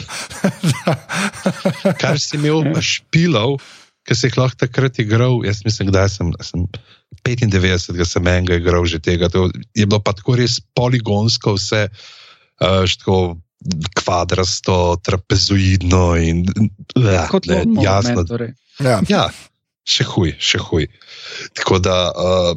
Kar si imel ja. špilov, ki si jih lahko takrat igral, jaz mislim, da sem, sem 95, da sem enega igral že tega. To je bilo pa tako res poligonsko, vse uh, tako kvadrasto, trapezoidno in uh, kot ne, jasno. Torej. Ja. ja, še huj, še huj. Tako da uh,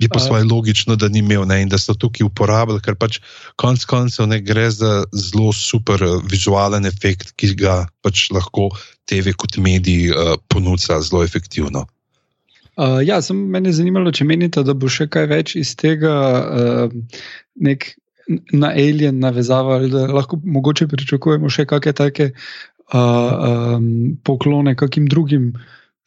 je po svoje logično, da ni imel ne, in da so tukaj uporabljali, ker pač konec koncev ne gre za zelo super uh, vizualen efekt, ki ga pač lahko TV kot mediji uh, ponuja zelo efektivno. Uh, ja, sem me zanimalo, če menite, da bo še kaj več iz tega uh, nek na alien navezava, ali da lahko mogoče pričakujemo še kakšne take uh, um, poklone kakim drugim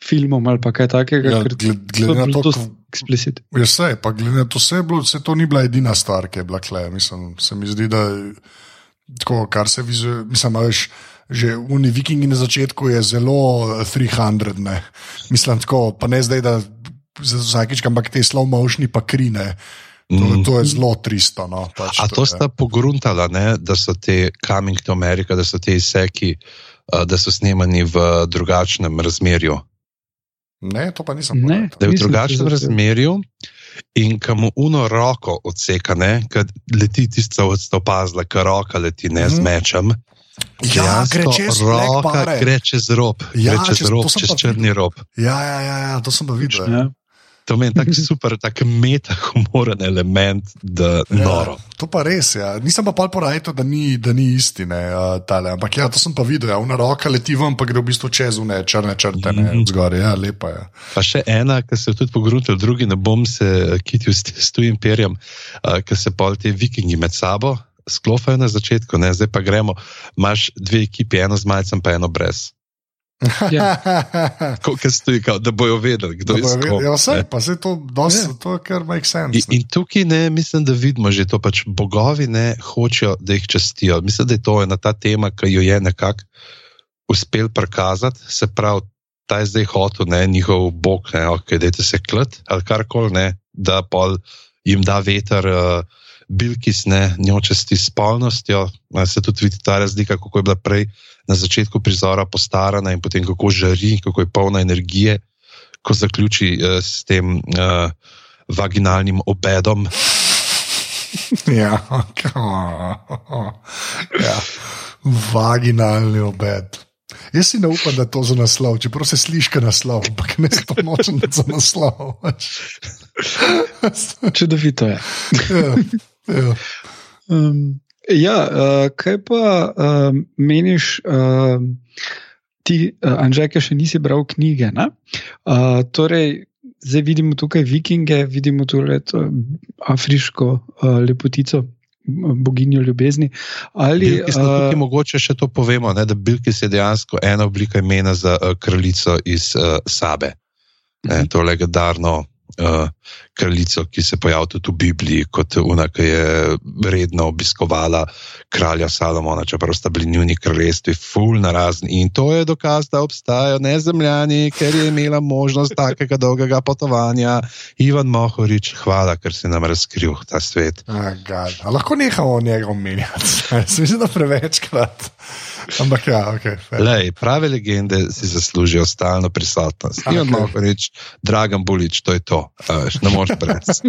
filmom ali kaj takega. Ja, glede na to, kako je eksplicit. Vse, pa glede na to, vse, bilo, vse to ni bila edina stvar, ki je bila kle. Mislim, se mi zdi, da tako, kar se vizualno, mislim, veš. Že v Vikingi na začetku je zelo 300, eh, ne. mislim, tako, pa ne zdaj, da za vsakič, ampak te slow motioni pa krine. To, mm. to je zelo 300. No, pač A to, to sta pogruntala, ne, da so te Coming to America, da so te izseki, uh, da so snemani v drugačnem razmerju. Ne, to pa nisem videl. Da je v drugačnem razmerju in kam mu uno roko odseka, ker leti ste opazili, ker roka leti ne z mhm. mečem. Ja, gre čez roka, gre čez rob, ja, gre čez, čez rob, čez črni rob. Ja, ja, ja, ja, to sem pa videl. Ja. To meni tako super, tako metahumoren element, da je ja, noro. To pa res, ja. nisem pa pol porajal, da, da ni istine. Uh, Ampak ja, to sem pa videl, ja. una roka leti vam, pa gre v bistvu čez une črne črte, ne mm -hmm. zgoraj, ja, lepa je. Ja. Pa še ena, ki se je tudi pogrunil, drugi ne bom se kitil s, s tujim perjem, uh, ker se pol te vikingi med sabo sklofajo na začetku, ne? zdaj pa gremo, imaš dve ekipi, eno z majcem, pa eno brez. Ja. Stoji, kao, da bojo vedeli, kdo da je to. Ja, vse, pa se to dosti, ja. to kar makes sense. In, in tukaj ne, mislim, da vidimo že to, pač bogovi ne hočejo, da jih čestijo. Mislim, da je to ena ta tema, ki jo je nekako uspel prikazati. Se pravi, ta je zdaj hotel, ne, njihov bog, ne, ok, dajte se klet ali karkoli, ne, da pol jim da veter. Uh, Bilkis ne njočesti spolnostjo, se tudi vidi ta razlika, kako je bila prej na začetku prizora postarana in potem kako žari, kako je polna energije, ko zaključi uh, s tem uh, vaginalnim obedom. Ja, ja. vaginalni obed. Jaz si ne upam, da je to za naslov, čeprav se sliši kot naslov, ampak ne za to je za naslov. Čudovito je. Ja. Um, Ja, uh, kaj pa uh, meniš, uh, ti, uh, Anžek, še nisi bral knjige? Uh, torej, zdaj vidimo tukaj vikinge, vidimo tukaj to afriško uh, lepotico. Boginjo ljubezni. Ali uh, mogoče še to povemo, ne, da Bilkis je dejansko ena oblika imena za uh, kraljico iz uh, Sabe. Ne, uh mhm. -huh. To legendarno uh, kraljico, ki se pojavlja tudi v Bibliji, kot ona, ki je redno obiskovala kralja Salomona, čeprav sta bili njuni kraljestvi, ful na razni. In to je dokaz, da obstajajo nezemljani, ker je imela možnost takega dolgega potovanja. Ivan Mohorič, hvala, ker si nam razkril ta svet. Oh, lahko nehamo o njega omenjati, mislim, da prevečkrat. Ampak ja, ok. fair. Lej, prave legende si zaslužijo stalno prisotnost. Ni Ok. okay. lahko reči, Dragan Bulič, to je to. A Veš, ne moreš brez.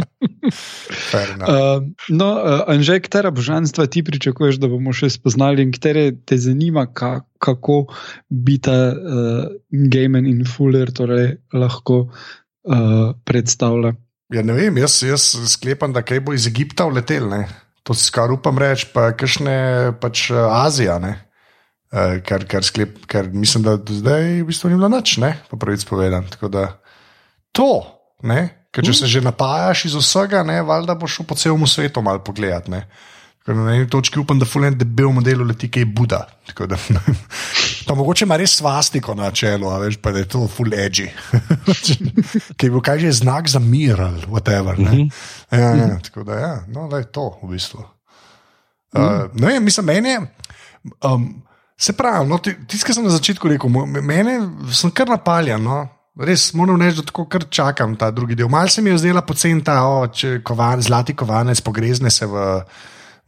Uh, no, uh, Anže, katera božanstva ti pričakuješ, da bomo še spoznali in katere te zanima, ka, kako bi ta uh, Gaiman in Fuller torej lahko uh, predstavlja? Ja, ne vem, jaz, jaz sklepam, da kaj bo iz Egipta uletel. Ne? To si kar upam reči, pa kakšne pač Azija. Ne? Eh, Ker, ker, sklep, ker mislim, da do zdaj v bistvu ni bilo nič, ne? pa pravic povedan. Tako da to, ne? ker če se že napajaš iz vsega, ne, valjda boš šel po celem svetu malo pogledat. Ne? Ker na eni točki upam, da fulen debel model leti kaj Buda. Tako Da, pa mogoče ima res svastiko na čelu, a veš, pa da je to full edgy. Ki bo kaj že znak za mir ali whatever. Ne? Ja, ja, tako da ja, no, da je to v bistvu. Uh, ne vem, mislim, meni je. Um, se pravi, no, ti- tisto, kar sem na začetku rekel, mene sem kar napaljen. No. Res moram reči, da tako kar čakam ta drugi del. Malce mi je zdela pocen ta o, če kovan, zlati kovanec pogrezne se v,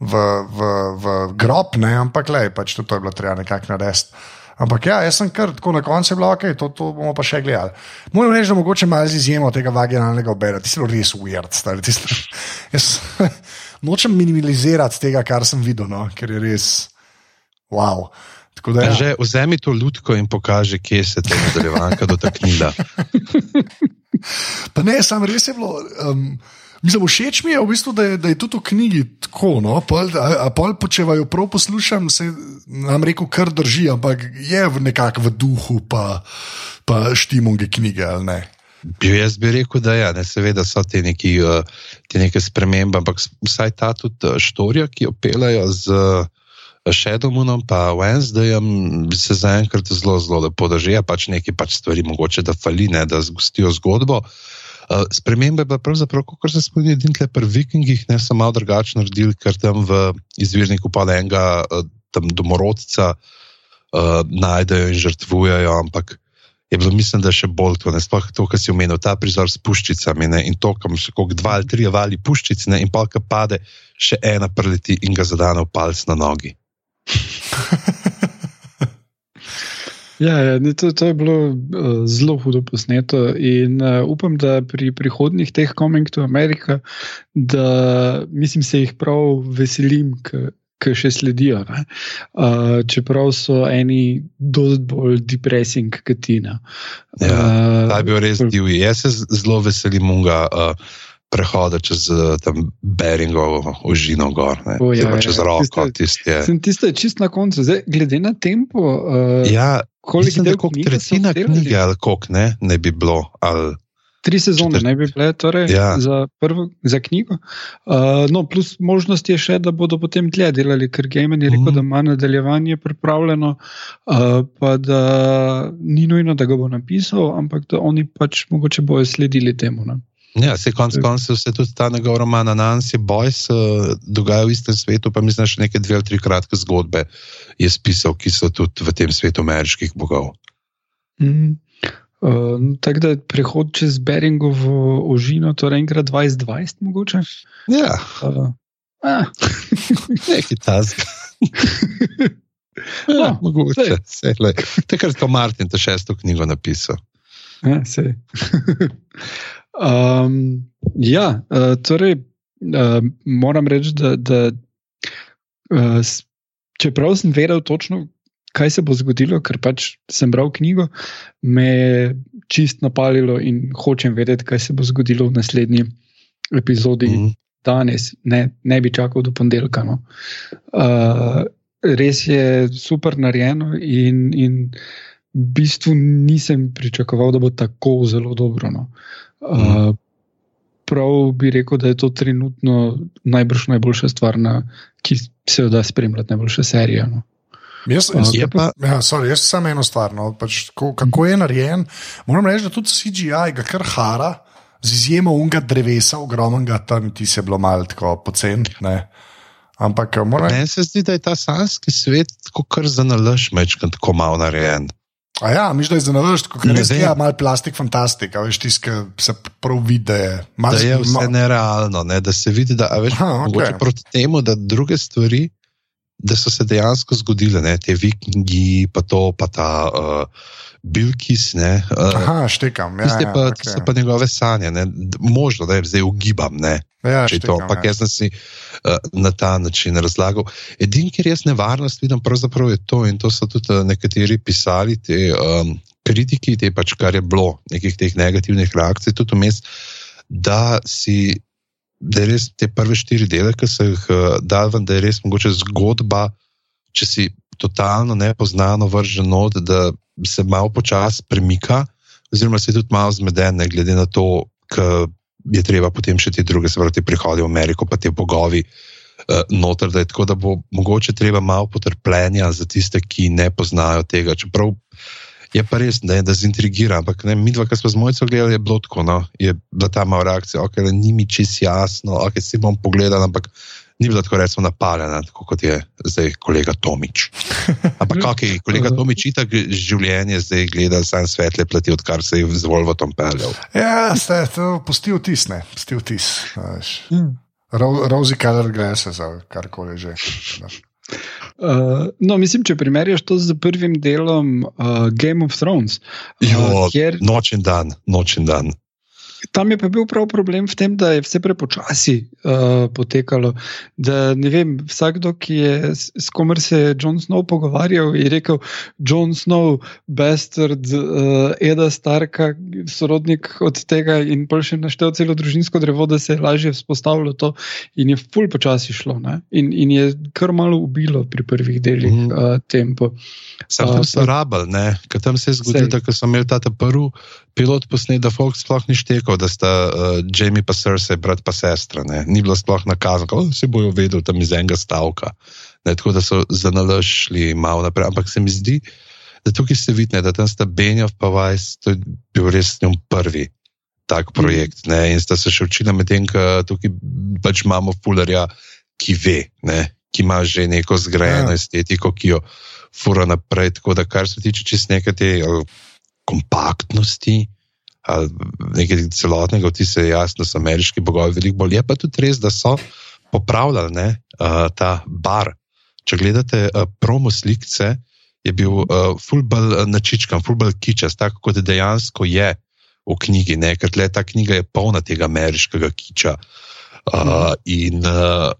v, v, v grob, ne, ampak le, pač to, to je bilo treba nekako narediti. Ampak ja, jaz sem kar tako na koncu bil, ok, to, to bomo pa še gledali. Moram reči, da mogoče malo z izjemo tega vaginalnega obera, ti si res weird, stari. tisto- Jaz nočem minimalizirati tega, kar sem videl, no, ker je res wow. Tako da, ja. Že vzemi to lutko in pokaži, kje se ta nadaljevanka dotaknila. Pa ne, sam res je bilo. Um, Mislim, všeč mi je, v bistvu, da, je, da je tudi v knjigi tako. No? Pol, a, a pol, po- če vaju prav poslušam, se nam rekel, kar drži, ampak je v nekako v duhu, pa, pa štimunge knjige ali ne. Bi- Jaz bi rekel, da ja, ne, seveda so te, neki, uh, te neke spremembe, ampak vsaj ta tudi uh, štorija, ki jo pelajo z uh, Shadowmoonom in Wednesdayem, se zaenkrat zelo, zelo lepo drži. Ja, pač nekaj pač stvari mogoče da fali, ne, da zgostijo zgodbo. Uh, spremembe pa pravzaprav, kot se spomnim, edin tle pri vikingih, ne so malo drugače naredili, ker tam v izvirniku pa enega uh, tam domorodca uh, najdejo in žrtvujejo, ampak je bilo, mislim, da še bolj to, ne sploh to, kar si omenil, ta prizor s puščicami ne, in to, kam so kot dva ali tri vali puščic, ne, in pa ka pade, še ena preleti in ga zadane v palc na nogi. Ja, ja to, to je bilo uh, zelo hudo posneto in uh, upam, da pri prihodnjih teh Coming to America, da mislim, se jih prav veselim, ki še sledijo. ne. Uh, čeprav so eni dosti bolj depressing kot Tina. Ja, Ta je bil res divji. Jaz se zelo veselim unga. Uh, Prehoda čez uh, tam Beringovo užino gor, ne, O, ja, ja, čez ja. roko, tisti je. Sem tiste čist na koncu, Zdaj, glede na tempo. Uh, Ja, koliko knjige so tretjina knjige ali koliko ne, ne bi bilo. Ali, Tri sezone Četrt- naj bi bile torej, Ja. za, prvo, za knjigo. Uh, no, plus možnost je še, da bodo potem dlje delali, ker Gaiman je rekel, Mhm. da ima nadaljevanje pripravljeno, uh, pa da ni nujno, da ga bo napisal, ampak da oni pač mogoče bojo sledili temu. Ne? Ja, se konc koncev se tudi ta njegov roman Nancy Boys uh, dogaja v istem svetu, pa mislim, da še neke dve ali tri kratke zgodbe je spisal, ki so tudi v tem svetu ameriških bogov. Mm. Uh, tako da prehod čez Beringovo ožino, torej enkrat 2020, mogoče. Ja, Uh, ah, neki tazg. No, Ja, mogoče. lej. Takrat, ko Martin ta šesto knjigo napisal. Ja, sej. um, ja, uh, torej, uh, moram reči, da, da uh, čeprav sem vedel točno, kaj se bo zgodilo, ker pač sem bral knjigo, me je čist napalilo in hočem vedeti, kaj se bo zgodilo v naslednji epizodi. Mm. Mhm. Danes, ne, ne bi čakal do ponedeljka. No. Uh, res je super narejeno, in, in v bistvu nisem pričakoval, da bo tako zelo dobro. No. Uh, prav bi rekel, da je to trenutno najbrž najboljša stvar, na, ki se jo da spremljati, najboljša serija. No. Jaz, jaz, Je pa- ja, sorry, jaz samo eno stvar. No, pač, kako, kako je narejen. Moram reči, da tudi CGI ga kar hara, z izjemo unga drevesa, ogromnega, tam ti se je bilo malo tako pocen. ne. Ampak moram reči, Meni se zdi, da je ta sanski svet tako kar za nalaž mečkant tako malo narejen. A ja, miš, da je zanalaž, kot Ne res je malo plastik fantastika, veš, tisti, ki se prav vidi, da je malo Da je vse nerealno, ne? da se vidi, da a veš, Aha, okay. proti temu, da druge stvari da so se dejansko zgodile ne, te vikingi, pa to, pa ta uh, Bilkis. Ne, uh, Aha, štekam. Ja, tiste ja, pa, okay. tiste pa njegove sanje. Ne, možno, da je zdaj ugibam. Ne, ja, če je to, štekam, ampak ja. jaz sem si uh, na ta način razlagal. Edini, kjer jaz nevarnost vidim, pravzaprav je to, in to so tudi uh, nekateri pisali, te um, kritiki, te pač, kar je bilo, nekih teh negativnih reakcij, tudi vmes, da si. Da je res te prve štiri dele, ki so jih uh, dal da je res mogoče zgodba, če si totalno nepoznano vržen not, da se malo počasi premika, oziroma si tudi malo zmeden, ne glede na to, ker je treba potem še te druge, se pravi, te prihodi v Ameriko, pa te bogovi uh, noter, da je tako, da bo mogoče treba malo potrpljenja za tiste, ki ne poznajo tega. Čeprav je pa res, je da zintrigira, ampak ne, mi dva, ki smo z mojco gledali, je bilo tako, no, je bila ta mala reakcija, ok, ni mi čist jasno, ok, si bom pogledal, ampak ni bila tako recimo napaljena, tako kot je zdaj kolega Tomič. Ampak ok, kolega Tomič itak življenje zdaj gleda sam svetle plati, odkar se je z Volvotom peljal. Ja, ste, to pusti vtis, ne, pusti vtis. a veš. Hmm. Ro- Rosy color glasses, ali karkoli že. No. Uh, no, mislim, če primerjaš to z prvim delom uh, Game of Thrones, Jo, uh, kjer noč in dan, noč in dan. Tam je pa bil prav problem v tem, da je vse prepočasi uh, potekalo. Da, vem, vsakdo, ki je s, komer se je Jon Snow pogovarjal, je rekel: Jon Snow, bastard, uh, Eda Starka, sorodnik od tega, in pa še naštel celo družinsko drevo, da se je lažje vzpostavilo to, in je ful počasi šlo. ne. In, in je kar malo ubilo pri prvih delih mm. uh, tempo. Sam tam so rabili, ne, ker tam se je zgodilo, da so imeli ta prvi pilot posnet, da Fox sploh ni štekal, da sta uh, Jamie pa Cersei, brat pa sestra, ne. ni bilo sploh nakazano, kako se bojo vedeli tam iz enega stavka. Ne, tako da so za nalaž šli malo naprej, ampak se mi zdi, da tukaj se vidi, da tam sta Benjov pa Vajs, to je bil res s njim prvi tak projekt ne, in sta se še učila medtem, ko tukaj pač imamo fulerja, ki ve, ne, ki ima že neko zgrajeno Ja. estetiko, ki jo fura naprej. Tako da, kar se tiče čist neke te kompaktnosti, ali nekaj celotnega vtisa, je jasno, da so ameriški bogovi veliko bolj. Je pa tudi res, da so popravljali ne, uh, ta bar. Če gledate uh, promo slikce, je bil uh, fulbal načičkan, fulbal kičast, tako kot dejansko je v knjigi. Ne, ker tle ta knjiga je polna tega ameriškega kiča. Uh, in uh,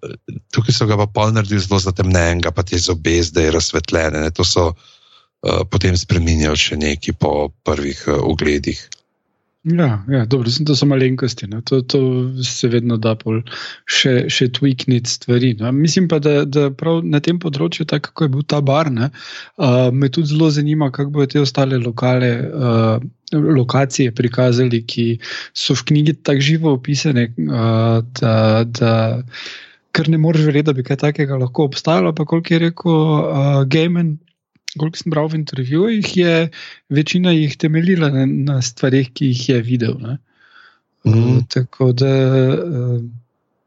tukaj so ga pa pol naredili zelo zatemnenega, pa te zobe zdaj razsvetljene. Ne. To so uh, potem spremenjali še neki po prvih uh, ugledih. Ja, ja dobro, to so malenkosti. Ne. To, to se vedno da še, še tweakniti stvari. Ne. Mislim pa, da, da prav na tem področju, tako kot je bil ta bar, ne, uh, me tudi zelo zanima, kako bodo te ostale lokale. Uh, Lokacije prikazali, ki so v knjigi tako živo opisane, uh, da, da kar ne moreš verjeti, da bi kaj takega lahko obstajalo. Pa koliko je rekel uh, Gaiman, koliko sem bral v intervjujih, je večina jih temeljila na, na stvarih, ki jih je videl. Ne? Mhm. Uh, tako da uh,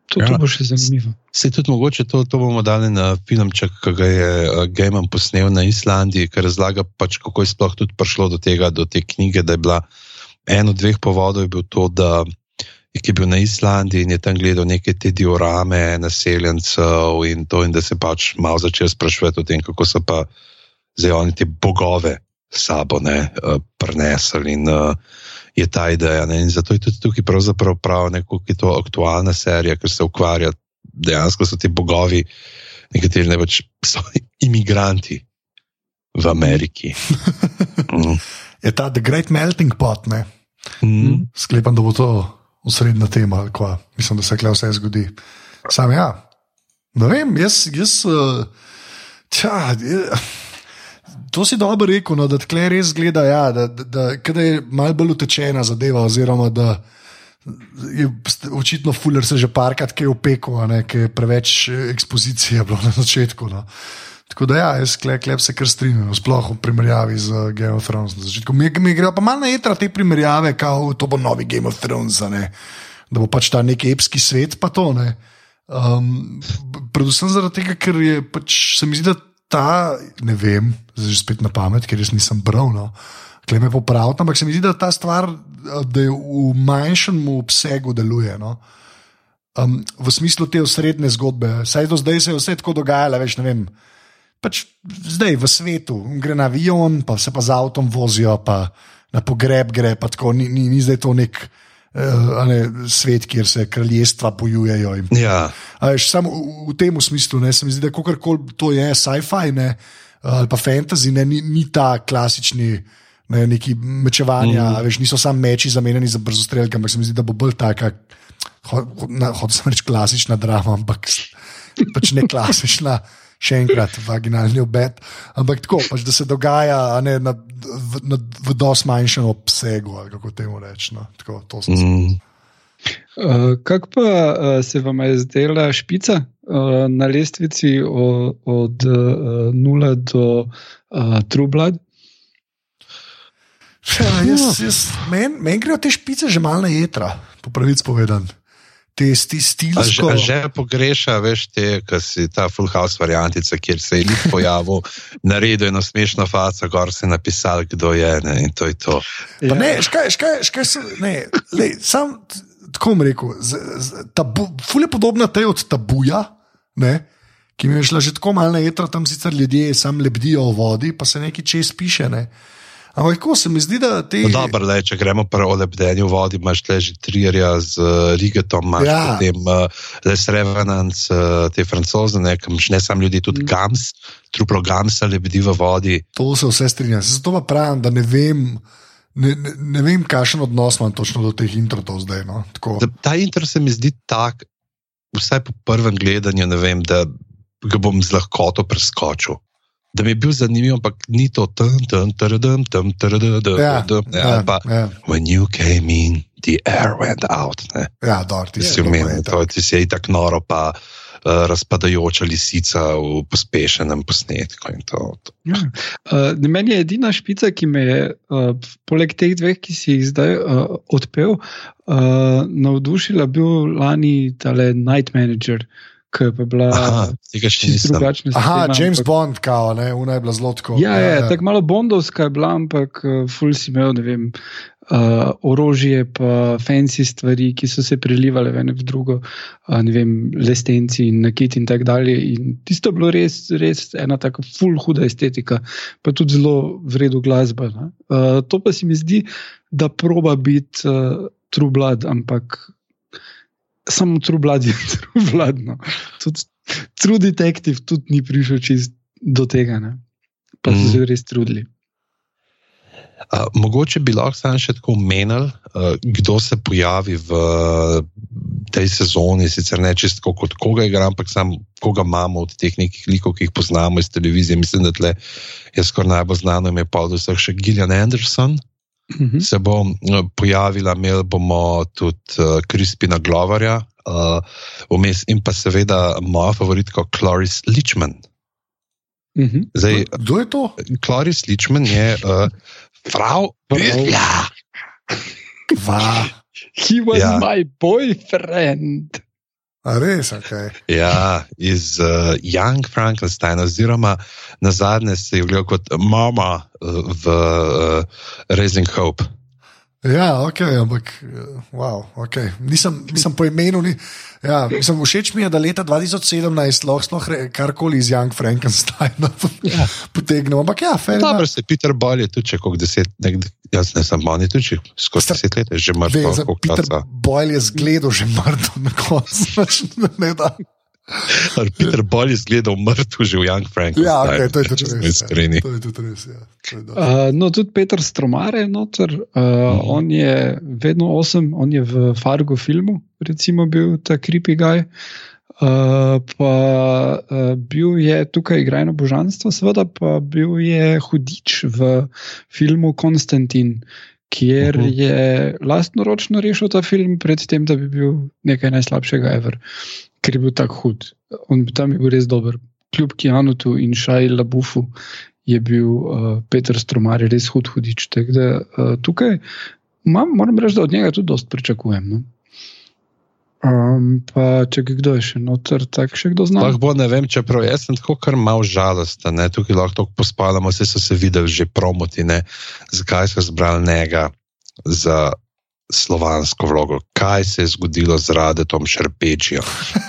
to, Ja. to bo še zanimivo. Se tudi mogoče to, to bomo dali na filmček, ki ga je uh, Gaiman posnel na Islandiji, ki razlaga, pač, kako je sploh tudi prišlo do tega, do te knjige. Da je bila en od dveh povodov, je bil to, da je bil na Islandiji in je tam gledal neke te diorame naseljencev in to, in da se pač malo začel sprašovati o tem, kako so pa zdaj oni te bogove sabo ne, uh, prenesli. In, uh, je ta ideja. Ne? In zato je tudi tukaj pravzaprav prav, kako je to aktualna serija, ker se ukvarja dejansko so ti bogovi, nekateri ne več so imigranti v Ameriki. Mm. Je ta The Great Melting Pot, ne? Mm. sklepam, da bo to osrednja tema. kva. Mislim, da se kle vse zgodi. Sam ja. Ne vem, jaz. jaz uh, tja, je, to si dobro rekel, no, da tkle res gleda, ja, da, da, da, je malo bolj utečena zadeva, oziroma da je očitno Fuller se že parkrat kaj opekel, ker je preveč ekspozicije bilo na začetku. No. Tako da, ja, jaz klep, klep se kar strinjam, sploh v primerjavi z uh, Game of Thrones na začetku. Mi, mi grejo pa malo na etra te primerjave, kao to bo novi Game of Thrones, da bo pač ta neki epski svet, pa to ne. Um, predvsem zaradi tega, ker je pač, se mi zdi, da ta, ne vem, zdaj že spet na pamet, ker jaz nisem bral. No. Kleme popraviti, ampak se mi zdi, da ta stvar, eh, da je v manjšem obsegu deluje. No. um, v smislu te osrednje zgodbe. Saj do zdaj se je vse tako dogajalo, več ne vem. Pač zdaj v svetu, gre na avion, pa se pa z avtom vozijo, pa na pogreb gre, pa tako ni, ni, ni zdaj to nek uh, ne, svet, kjer se kraljestva bojujejo. In, Ja, a veš, samo v, v tem smislu, ne, se mi zdi, da kakorkoli to je sci-fi ne, ali pa fantasy, ne, ni, ni ta klasični. Ne, neki mečevanja, mm. veš, niso samo meči zamenjani za brzo streljke, ampak se mi zdi, da bo bolj taka, hočem ho, reči, klasična drama, ampak pač ne klasična, še enkrat, vaginalni obet. Ampak tako, pač, da se dogaja ne, na, v, na, v dosti manjšem obsegu, kako temu reči. No. Tako, to sem mm. Uh, Kako pa uh, se vam je zdela špica uh, na lestvici od, od uh, 0 do uh, True Blood? Ja, jaz, jaz, Meni men grejo te špice že malo na jedra, po pravici povedan. Te sti A že, stilsko. a že pogreša, veš, te, ki si ta full house variantica, kjer se je lik pojavil, naredil eno smešno faco, gor si napisal, kdo je ne, in to je to. Pa ne, škaj, škaj, škaj se, ne, lej, sam, tako bom rekel, z, z, tabu, ful je podobna tej od tabuja, ne, ki mi je šla že tako malo na jedra, tam sicer ljudje sam lebdijo v vodi, pa se nekaj čez piše. Ne. Ampak tako se mi zdi, da te. No, dobro, da če gremo pri olepdenju vodi, imaš tle že trierja z uh, Rigetom, imaš Ja. potem uh, Les Revenants, uh, te francoze, ne, ne samo ljudi, tudi Gams, truplo Gamsa lebdi v vodi. To se vse strinja. Zato pa pravim, da ne vem, ne, ne, ne vem kakšen odnos imam točno do teh introtov zdaj. No. Tako. Ta intro se mi zdi tak, vsaj po prvem gledanju, vem, da ga bom z lahkoto preskočil. Da mi je bil zanimiv, ampak ni to tam, tam, tam, tam, tam, Ja, tam, ja, pa ja, when you came in, the air went out. Ne. ja, dobro, ti Ti si si omenil, dobro, to ti si je tako noro, pa uh, razpadajoča lisica v pospešenem posnetku. in To, to. Ja. Uh, meni je edina špica, ki me je, uh, poleg teh dveh, ki si jih zdaj uh, odpel, uh, navdušila, bil lani tale Night Manager, ki je bila Aha, drugačna. Aha, scena, James ampak- Bond, kao, ne, una je bila zelo tako. Ja, ja, ja. tako malo bondovska je bila, ampak uh, ful si imel, ne vem, uh, orožje, pa fancy stvari, ki so se prelivale v eno v drugo, uh, ne vem, lestenci in nakit in tako dalje. In tisto je bilo res, res ena tako ful huda estetika, pa tudi zelo vredno glasba. ne. Uh, to pa se mi zdi, da proba biti uh, true blood, ampak samo true blood je true blood. No. Tudi true detective tudi ni prišel čist do tega. Ne. Pa so Mhm. se res trudili. Uh, mogoče bi lahko samo še tako omenili, uh, kdo se pojavi v tej sezoni. Sicer ne čisto kot koga igra, ampak sam koga imamo od teh nekih likov, ki jih poznamo iz televizije. Mislim, da tle je skoraj najbolj znano ime pa od vseh še Gillian Anderson. Mhm. Se bo uh, pojavila, imeli bomo tudi uh, Krispina Gloverja, uh, vmes in pa seveda moja favoritka Clarice Lichman. Mhm. Zdaj, Kdo je to? Clarice Lichman je uh, frau. Frau. Ja. Va, He was Ja. my boyfriend. Res, ok. Ja, iz uh, Young Frankenstein, oziroma na zadnje se je ogledal kot mama uh, v uh, Raising Hope. Ja, ok, ampak, eh, wow, okay. nisem, nisem po imenu. Ni, ja, mislim, všeč mi je, da leta 2017 lahko karkoli iz Young Frankensteina Ja. potegnemo. Ampak ja, fair Dobro, se Peter Ball je tudi, če koliko deset, nek, jaz ne sem je tudi že skoraj Sta- deset let, je že mrtev. Peter. Boyle je zgledal že mrtev na koncu. ne. Ali Peter Ball je zgledal mrtev že v Young Frankenstein. Ja, okay, to je tudi res. iskreni. Ja. To je tudi res. Ja. Je. Uh, no, tudi Peter Stromare je noter. Uh, Mhm. on je vedno osem, on je v Fargo filmu, recimo, bil ta creepy guy. Uh, pa uh, bil je tukaj igrajno božanstvo, seveda pa bil je hudič v filmu Konstantin, kjer uh Mhm. -huh. je lastnoročno rešil ta film, predtem, da bi bil nekaj najslabšega, ever, ker je bil tako hud. On tam je bil res dober. Kljub Kianutu in Šaju Labufu je bil uh, Peter Stromar res hud hudič. Tako Da, uh, tukaj mam, moram reči, da od njega tudi dosti pričakujem. No? Um, pa če kdo je še noter, tako še kdo zna. Lahko bo, ne vem, čeprav jaz sem tako kar mal žalosten, ne, tukaj lahko toliko pospalamo, vse so se videli že promoti, ne, zakaj so zbrali njega za slovansko vlogo. Kaj se je zgodilo z Radetom Šerpečijo?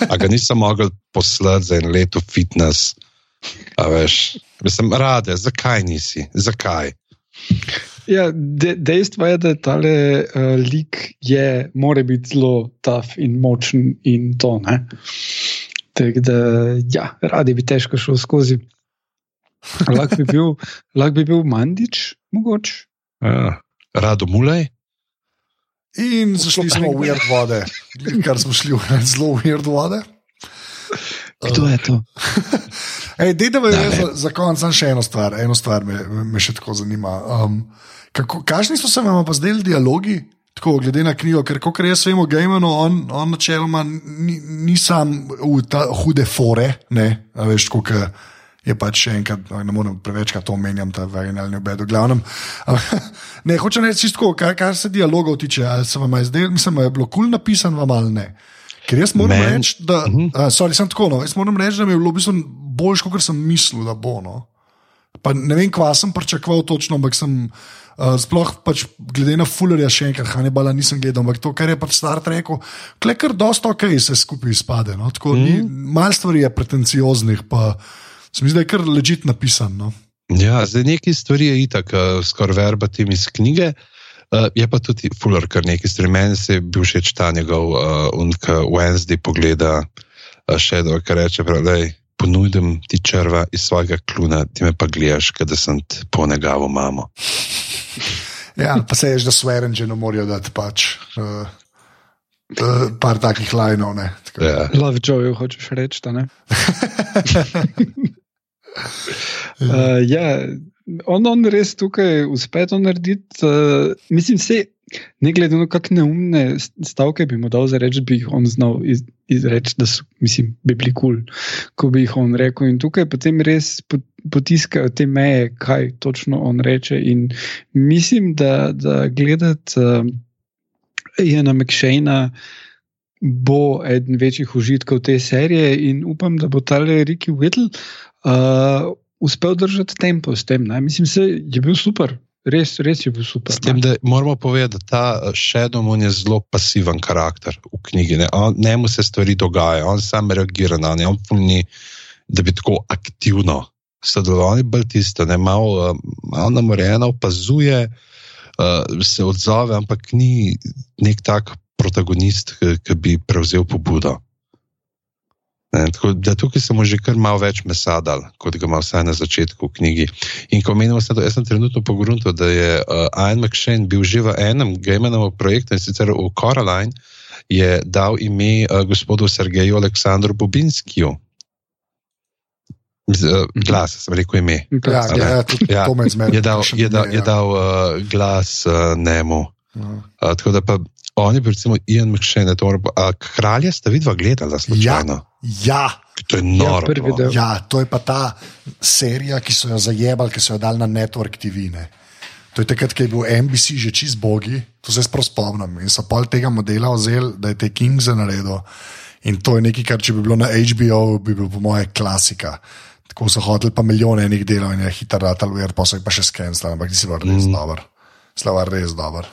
A ga nisem mogel poslati za en leto fitness? A veš, mislim, rade, zakaj nisi? Zakaj? Ja, de, dejstvo je, da ta uh, lik je, mora biti zelo tough in močen in to. Tako da, ja, radi bi težko šel skozi. Lahko bi bil, lahko bi bil Mandič, mogoče. Ja. Rado mulej. In zašli smo v weird vode, kar smo šli v zelo weird vode. Kdo je to? Ej, dej, da za, za konec še eno stvar, eno stvar me, me še tako zanima. Um, Kakšni so se vam pa zdeli dialogi, tako glede na knjigo, ker kot jaz vem o Gamenu, on, on načeloma ni, ni sam v ta hude fore, ne, A veš, kako je pač še enkrat, no, ne morem prevečkrat to omenjam, ta vaginalni obed, v glavnem. ne, hočem reči čisto, kar, kar se dialogov tiče, ali se vam je zdelo, mislim, je bilo kul cool napisan vam ali ne. Ker jaz moram reči, da, uh -huh. uh, sorry, sem tako, no, jaz moram reči, da mi je bilo v bistvu boljš, kot sem mislil, da bo. No. Pa ne vem, kva sem pričakoval točno, ampak sem. Uh, sploh pač glede na Fullerja, še enkrat, Hannibala nisem gledal, ampak to, kar je pač Star Trek, je kar dosta ok, se skupaj izpade. No? Tako, mm. Malo stvari je pretencioznih, pa se mi zdi, da je kar ležit napisan. No? Ja, za neki stvari je itak, uh, skoraj verbatim iz knjige. Uh, je pa tudi Fuller, kar nekaj stvari. Meni se je bil všeč ta njegov uh, unka Wednesday pogleda uh, še do, kar reče, da ponudim ti črva iz svojega kluna, ti me pa gledaš, da sem po negavu mamo. Ja, pa se ješ, da sveren že ne morajo dati pač. Uh, uh, par takih lajnov. Ja. Love Joe, hočeš reči, da ne. uh, ja, on, on res tukaj uspe to narediti. Uh, mislim, vse, ne glede na kakšne neumne stavke, bi mu dal za reči, bi jih on znal iz, izreči, da so, mislim, bi bili kul, cool, ko bi jih on rekel. In tukaj potem res potiskajo te meje, kaj točno on reče. In mislim, da, da gledati uh, Jana McShayna. Bo eden večjih užitkov te serije, in upam, da bo ta Riki Whittle uh, uspel držati tempo s tem. Ne? Mislim, da je bil super, res, res je bil super. S tem, da moramo povedati, da ta uh, Shadowmoon je zelo pasiven karakter v knjigi. Ne? On, njemu se stvari dogajajo, on sam reagira na ne, on pomeni, da bi tako aktivno sodeloval. Bolj tisto, da malo, uh, malo namorjeno opazuje, uh, se odzove, ampak ni nek tak protagonist, ki bi prevzel pobudo. Ne, tako, da tukaj smo že kar malo več mesa dal, kot ga ima vsaj na začetku knjigi. In ko menimo, da jaz sem trenutno pogledal, da je uh, Ian McShane bil že v enem Gamenovem projektu in sicer v Coraline, je dal ime uh, gospodu Sergeju Aleksandru Bobinskiju. Z, uh, glas, sem rekel ime. Ja, ja, ja, je dal, je dal, je dal uh, glas uh, njemu. Uh, tako da pa on je bil, recimo, Ian McShane, to, a kralje ste vidva gledala slučajno? Ja. Ja. To je noro. Ja, ja, to je pa ta serija, ki so jo zajebali, ki so jo dali na Network TV. Ne. To je takrat, ko je bil NBC že čist bogi, to se sploh spomnim. In so pol tega modela vzeli, da je te Kings naredil. In to je nekaj, kar če bi bilo na HBO, bi bil po moje klasika. Tako so hodili pa milijone enih delov in je hitro ratal, pa so jih pa še skenirali, ampak ti si bil res mm. dober. Slava res dober.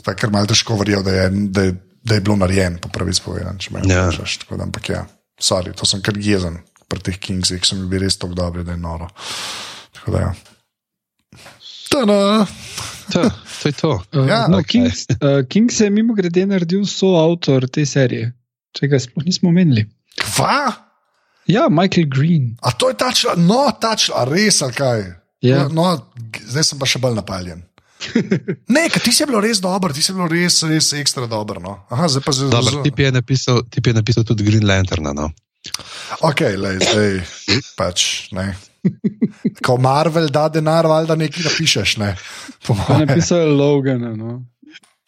Spet, ker malo težko verjel, da, da, da je bilo narejeno, po pravi spovedan, če me ja. vprašaš. Ampak ja. Sorry, to sem kar jezen pri teh Kingsih, ki so mi bili res tako dobri, da je noro. Tako da, ja. Tada! To, to je to. Uh, ja, no, okay. Kings, uh, Kings je mimo grede naredil soavtor te serije, če ga sploh nismo omenili. Kva? Ja, Michael Green. A to je ta človek, no, ta človek, res ali kaj. Ja. No, zdaj sem pa še bolj napaljen. Ne, ti si bil res dober, ti si bil res, res ekstra dober. No. Aha, zdaj pa zelo dobro. Ti je napisal, ti je napisal tudi Green Lantern. No. Ok, le, zdaj pač. Ne. Ko Marvel da denar, valjda nekaj napišeš. Ne. Napisal je Logan. No.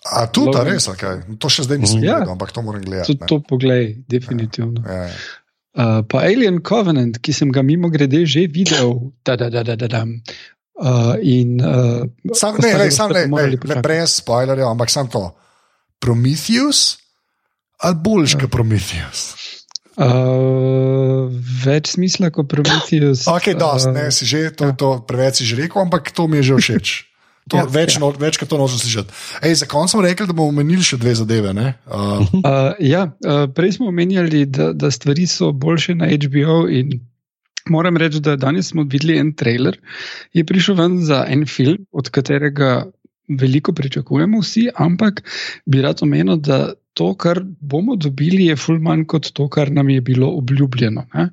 A tu ta res, okay. to še zdaj nisem ja. videl, ampak to moram gledati. To, to poglej, definitivno. Ja. Ja. Uh, pa Alien Covenant, ki sem ga mimo grede že videl, da, da, da, da, da, da. Uh, in, uh, sam, ne, ne, sam, ne, ne, ne, brez spoilerjev, ampak sam to. Prometheus ali boljši kot Prometheus? Uh, več smisla kot Prometheus. ok, dost, uh, ne, si že, to, ja. to preveč si že rekel, ampak to mi je že všeč. To, Ja, več, ja. no, več kot to nočem slišati. Ej, za konec smo rekli, da bomo omenili še dve zadeve. ne? Uh, Uh, ja, uh, prej smo omenjali, da, da stvari so boljše na HBO. Moram reči, da danes smo videli en trailer, je prišel ven za en film, od katerega veliko pričakujemo vsi, ampak bi rad omenil, da to, kar bomo dobili, je ful manj kot to, kar nam je bilo obljubljeno. Ne?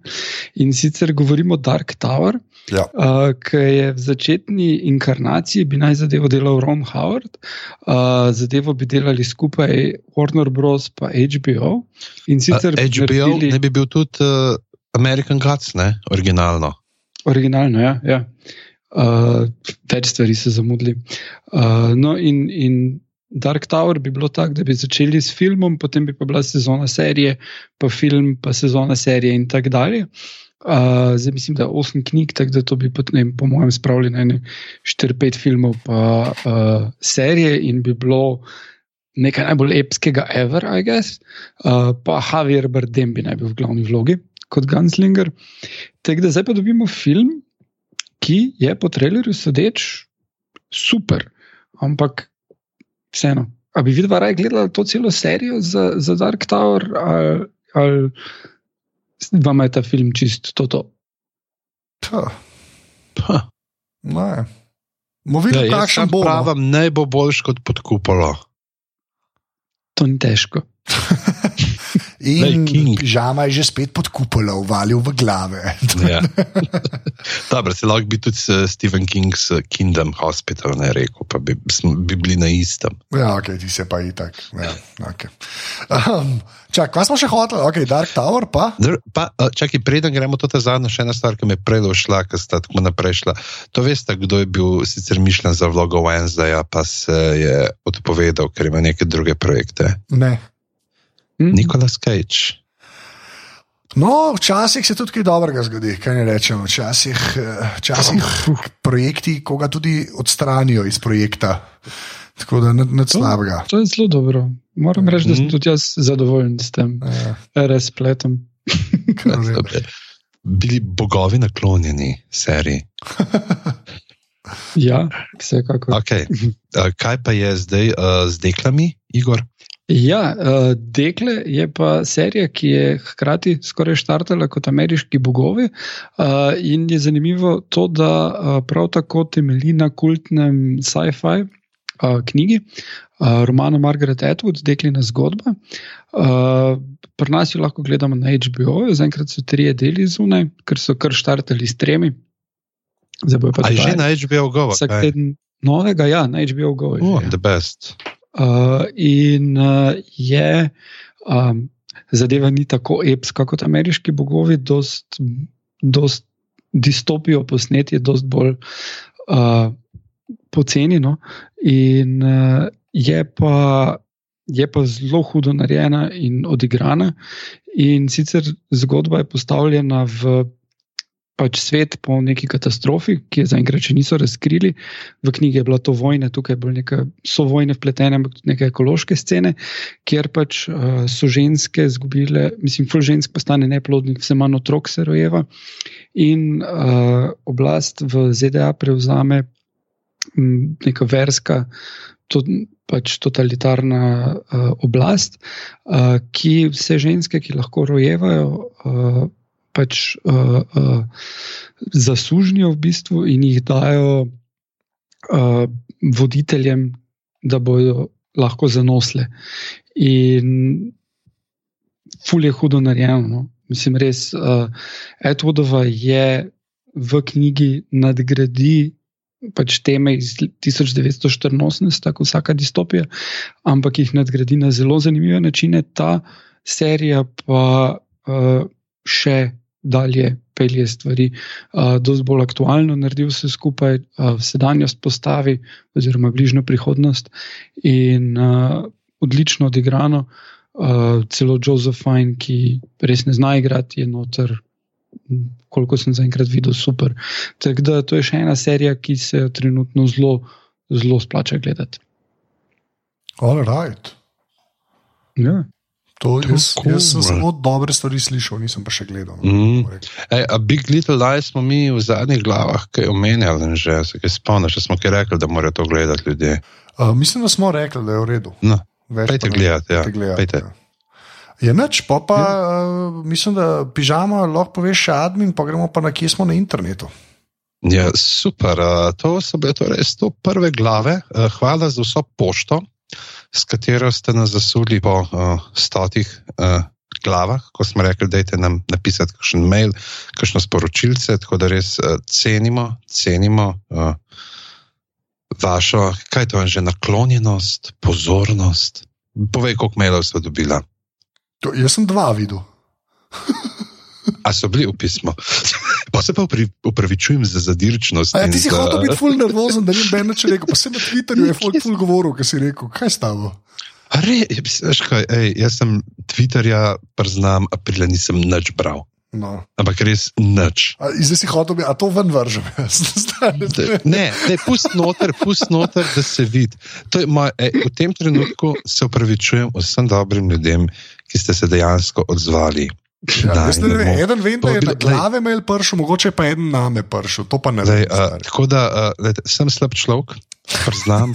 In sicer govorimo o Dark Tower. ja. Uh, ki je v začetni inkarnaciji bi naj zadevo delal Ron Howard, uh, zadevo bi delali skupaj Warner Bros. in HBO. In sicer Uh, HBO naredili- ne bi bil tudi uh, American Gods, ne, originalno. Originalno, ja. ja. Uh, več stvari so zamudili. Uh, no, in, in Dark Tower bi bilo tako, da bi začeli s filmom, potem bi pa bila sezona serije, pa film, pa sezona serije in tako dalje. Uh, zdaj mislim, da je osem knjig, tako da to bi pot, ne, po mojem spravili na 4-5 filmov, pa uh, serije in bi bilo nekaj najbolj epskega, ever, I guess. Uh, pa Javier Bardem bi naj bil v glavni vlogi kot Gunslinger. Tako da zdaj pa dobimo film, ki je po trailerju sodeč super, ampak vseeno. A bi videla raje gledala to celo serijo za, za Dark Tower, ali, ali vam je ta film čist to? to? Tja, Ha. ne. Bomo Ja, videli, jaz kakšen bo. pravim, ne bo boljš kot pod kupolo. To ni težko. In Lej, King. pižama je že spet pod kupolo, uvalil v glave. Ja. Dobro, se lahko bi tudi s Stephen King's eh, Kingdom Hospital ne rekel, pa bi, bi bili na istem. Ja, ok, ti se pa itak. Ja, okay. um, čak, kaj smo še hoteli? Ok, Dark Tower pa. Dr, pa, eh, čakaj, preden gremo to ta zadnja, še ena stvar, ki me je prej došla, ki sta tako naprej šla. To veste, kdo je bil sicer mišljen za vlogo Wednesdaya, pa se je odpovedal, ker ima neke druge projekte. Ne. Hm? Nikolas Cage. No, včasih se tudi kaj dobrega zgodi, kaj ne rečemo. Včasih, eh, včasih projekti koga tudi odstranijo iz projekta. Tako da nič slabega. To je zelo dobro. Moram reči, da sem Mhm. tudi jaz zadovoljen s tem Ja, razpletom. kar vem. Bili bogovi naklonjeni seriji. Ja, vsekakor. Okay. Uh, kaj pa je zdaj uh, z deklami, Igor? Ja, uh, Dekle je pa serija, ki je hkrati skoraj štartala kot ameriški bogovi. Uh, in je zanimivo to, da uh, prav tako temelji na kultnem sci-fi uh, knjigi, uh, romanu Margaret Atwood, Deklina zgodba. Uh, pri nas jo lahko gledamo na HBO, zaenkrat so trije deli zunaj, ker so kar štartali s tremi. Zdaj bojo pa A je že na HBO Go? vsak teden novega, ja, na HBO Go. je Oh, že, ja. the best. Uh, in uh, je um, zadeva ni tako epska kot ameriški bogovi, dost, dost distopijo posnet, je dost bolj uh, poceni. No? In uh, je, pa, je pa zelo hudo narejena in odigrana. In sicer zgodba je postavljena v pač svet po neki katastrofi, ki je zaenkrat še niso razkrili. V knjigi je bila to vojna, tukaj je bilo nekaj so vojne vpletene, ampak tudi neke ekološke scene, kjer pač uh, so ženske izgubile, mislim, ful žensk postane neplodnih, vse manj otrok se rojeva. In uh, oblast v ZDA prevzame m, neka verska, to, pač totalitarna uh, oblast, uh, ki vse ženske, ki lahko rojevajo, uh, pač uh, uh, zasužnijo v bistvu in jih dajo uh, voditeljem, da bodo lahko zanosle. In ful je hudo narejeno. No? Mislim, res, uh, Edwardova je v knjigi nadgradi pač teme iz 1984, tako vsaka distopija, ampak jih nadgradi na zelo zanimive načine. Ta serija pa uh, še dalje pelje stvari, uh, dosti bolj aktualno naredi vse skupaj, uh, sedanjost postavi, oziroma bližnjo prihodnost, in uh, odlično odigrano. Uh, celo Josephine, ki res ne zna igrati, je noter, koliko sem zaenkrat videl, super. Tako da to je še ena serija, ki se jo trenutno zelo, zelo splača gledati. All right. Ja. To, jaz, Tako, jaz sem bro. samo dobre stvari slišal, nisem pa še gledal. no, Mm. Ej, a Big Little Lies smo mi v zadnjih glavah kaj omenjali, in že se kaj spomniš, smo kaj rekli, da morajo to gledati ljudje. Uh, mislim, da smo rekli, da je v redu. No, Več Pejte pa ne- gledat, ja, gledat, pejte. ja. Je noč, pa, pa uh, mislim, da pižama lahko poveš še admin, pa gremo pa na kje smo na internetu. ja, super. Uh, to so bile torej 101 glave. Uh, hvala za vso pošto, s katero ste nas zasuli po uh, stotih uh, glavah. Ko smo rekli, dajte nam napisati kakšen mail, kakšno sporočilce, tako da res uh, cenimo, cenimo. Uh, Vašo, kaj to je že naklonjenost, pozornost? Povej, koliko mailov ste dobila. To, jaz sem dva videl. A so bili v pismu? Pa se pa upri- upravičujem za zadirčnost. A ja, ti si za- hotel biti ful nervozen, da ni Ben če rekel, pa se na Twitterju je folk ful govoril, kaj si rekel, kaj s tabo? A Re, veš kaj, ej, jaz sem Twitterja, priznam, aprila nisem nič bral. No. Ampak res nič. A, zdaj si hotel, bi- a to ven vržem. Ne, ne pust noter, pust noter, da se vidi. To je moj- ej, V tem trenutku se upravičujem vsem dobrim ljudem, ki ste se dejansko odzvali. Ja, jaz ne bomo- eden vem, da je povabili- na glave imel pršel, mogoče pa eden name pršel, to pa ne Zdaj, vem. uh, tako da uh, lejte, sem slab človek, priznam.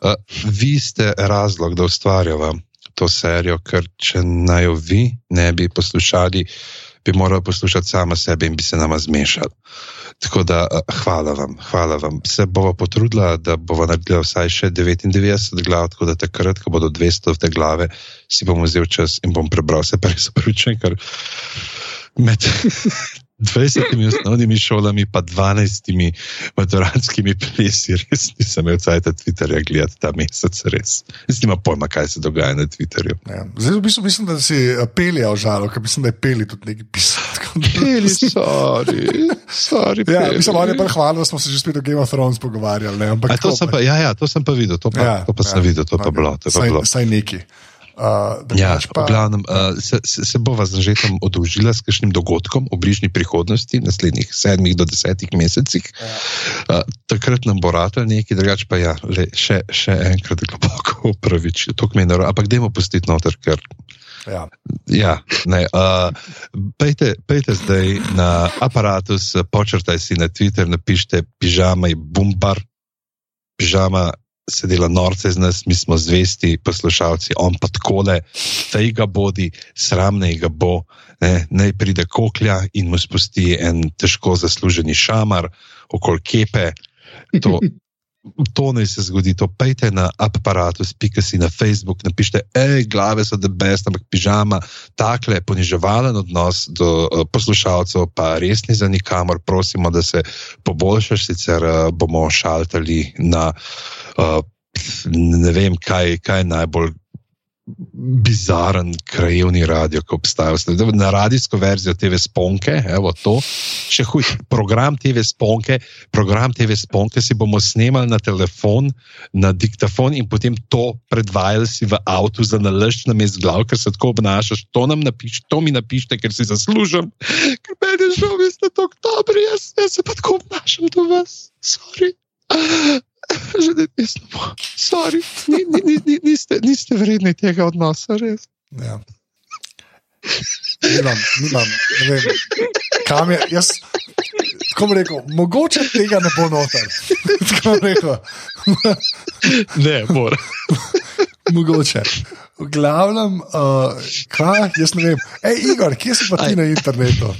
Uh, vi ste razlog, da ustvarjava to serijo, ker če naj jo vi ne bi poslušali, bi morali poslušati sama sebe in bi se nama zmešali. Tako da uh, hvala vam, hvala vam. Se bova potrudila, da bova naredila vsaj še 99 glav, tako da takrat, ko bodo 200 te glave, si bom vzel čas in bom prebral. Se pravi, se pravičujem, ker med 20 osnovnimi šolami, pa 12 maturantskimi plesi, res nisem imel cajt Twitterja gledati ta mesec, res. Jaz nima pojma, kaj se dogaja na Twitterju. Ja. Zdaj, v bistvu mislim, da si eh, Pelija užalil, ker mislim, da je Peli tudi nekaj da- Peli, sorry, sorry. Ja, Peli. mislim, on je pa hvala, da smo se že spet o Game of Thrones pogovarjali. Ne, ampak A to sem pa, ja, ja, to sem pa videl, to pa, ja, to pa ja, sem videl, to pa ok. bilo. To pa Saj, bilo. saj neki. Uh, Ja, pa, v glavnem, uh, se, se, se bova z Anžetom odolžila s kakšnim dogodkom v bližnji prihodnosti, naslednjih sedmih do desetih mesecih. Uh, takrat nam bo ratelj nekaj, drugače pa ja, le, še, še enkrat globoko upravičil, to kmeni naro, ampak dajmo pustiti noter, ker ja. ja, ne. Uh, pejte, pejte zdaj na aparatus, počrtaj si na Twitter, napišite pižama je bumbar, pižama se dela norce z nas, mi smo zvesti poslušalci, on pa takole, fej ga bodi, sramnej ga bo, ne, naj pride koklja in mu spusti en težko zasluženi šamar okoli kepe. To, to naj se zgodi, to pejte na aparatus, pika si na Facebook, napišite, hej, glave so the best, ampak pižama, takle poniževalen odnos do uh, poslušalcev, pa res ni za nikamor, prosimo, da se poboljšaš, sicer uh, bomo šaltali na uh, ne vem, kaj, kaj je najbolj bizaren krajevni radio, ki obstaja. Na radijsko verzijo TV Sponke, evo to, še huj, program TV Sponke, program TV Sponke si bomo snemali na telefon, na diktafon in potem to predvajali si v avtu za nalašč na mest glav, ker se tako obnašaš. To nam napiš, to mi napišite, ker si zaslužim, ker meni je žal, vi ste tako dobri, jaz, jaz se pa tako obnašam do vas. Sorry. Že ne pismo. Sorry, ni, ni, ni, ni, niste, niste vredni tega odnosa, res. Ja. Nimam, nimam, ne vem. Kam je, jaz, tako bom rekel, mogoče tega ne bo noter. Tako bom rekel, Ne, mora. mogoče. V glavnem, uh, kaj, jaz ne vem. Ej, Igor, kje si pa ti Aj. na internetu?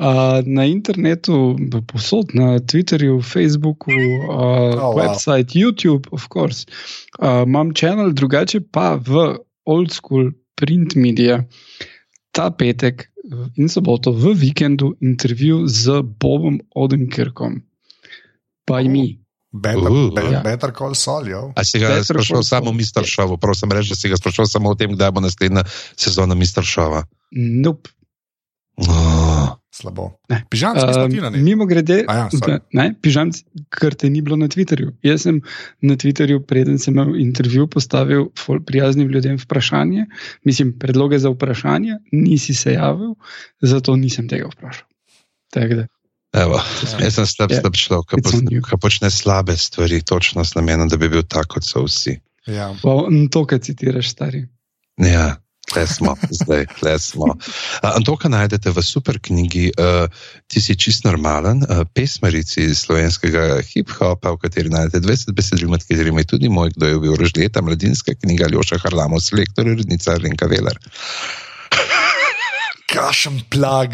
Uh, na internetu, posod, na Twitterju, Facebooku, uh, Oh, oh, wow. website, YouTube, of course. Uh, imam kanal, drugače pa v old school print media. Ta petek uh, in soboto v vikendu intervju z Bobom Odenkirkom, pa Oh. oh. mi. Better, Uh, be, ja. better call Sol, jo. A si ga Better sprašal samo Saul, Mr. yes. Show, prosim reči, da si ga sprašal samo o tem, kdaj bo naslednja sezona Mr. Showa. Nope. Oh. Slabo. Ne. Pižamski netu. mimo grede, ja, sorry. ne, pižam, ker te ni bilo na Twitterju. Jaz sem na Twitterju, preden sem imel intervju, postavil prijaznim ljudem vprašanje, mislim, predloge za vprašanje, nisi se javil, zato nisem tega vprašal. Tako da, Evo, Ja. jaz sem slab, Yeah. slab človek, ki It's on you. po- ki počne slabe stvari, točno s namenom, da bi bil tak, kot so vsi. Ja. to, kar citiraš, stari. Ja, tle smo, zdaj, tle smo. Uh, Antoka najdete v super knjigi uh, Ti si čist normalen, uh, pesmarici slovenskega hip-hopa, v kateri najdete 20 besedil, med katerimi je tudi moj, kdo je bil rožljeta, mladinska knjiga Ljoša Harlamo, selektor, urednica Renka Veler. Kašem plag,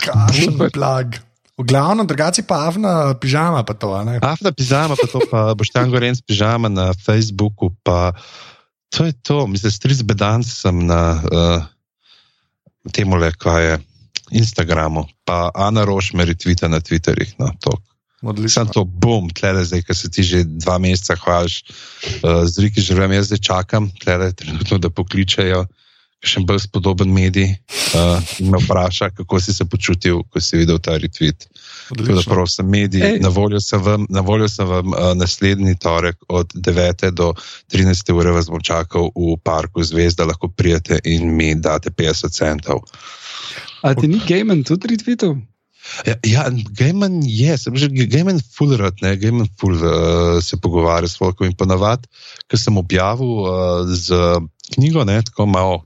kašem plag. V glavnem, drugače pa avna pižama, pa to. Avna pižama, pa to, pa boš tam goren s pižama na Facebooku. Pa, to je to, mislim, stric bedan sem na uh, tem le, kaj je Instagramu, pa Ana Roš me retvita na Twitterih. No, Sam to bom, tlele zdaj, ker se ti že dva meseca hvališ, uh, z Riki življenjem, jaz zdaj čakam, tlele trenutno, da pokličajo še bolj spodoben medij uh, in me vpraša, kako si se počutil, ko si videl ta retweet. Tako da prosim, mediji, na voljo sem vam, na voljo sem vam uh, naslednji torek od 9. do 13. ure vas bom čakal v parku Zvezda, lahko prijete in mi date 50 centov. A ti ni Gaiman tudi retweetal? Ja, ja Gaiman je, sem že Gaiman full rad, ne, Gaiman full uh, se pogovarja s folkom in ponavad, ker sem objavil uh, z knjigo, ne, tako malo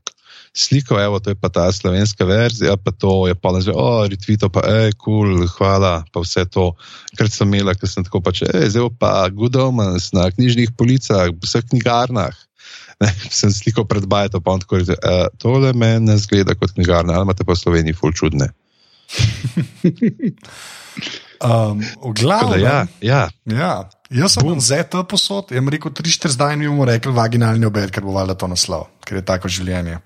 sliko, evo, to je pa ta slovenska verzija, pa to je pa že, o, retvito, pa je, kul, cool, hvala, pa vse to, kar sem imela, ker sem tako pač, e, zdaj pa good omens na knjižnih policah, v vseh knjigarnah. Ne, sem sliko pred Bajto, pa on tako reče, e, tole meni ne zgleda kot knjigarna, ali imate pa v Sloveniji ful čudne. um, v glavu. Ja, ja. ja. Jaz sem ZT posod, jim rekel, 3-4 zdaj mi bomo rekli vaginalni obed, ker bo valjda to naslov, ker je tako življenje.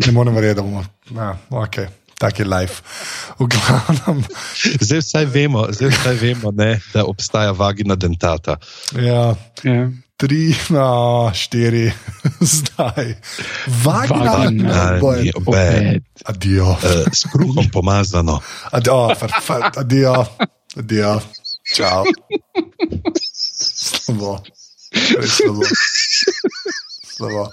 Ne morem verjeti, da bomo. Ja, okay. Tak je life. Glavnem... Zdaj vsaj vemo, zdaj vsaj vemo ne, da obstaja vagina dentata. Ja, ja. tri, no, štiri, zdaj. Vagina obed. Adijo. Uh, s kruhom pomazano. Adijo, adijo, adijo. Čau. Slabo. Slabo. Slabo.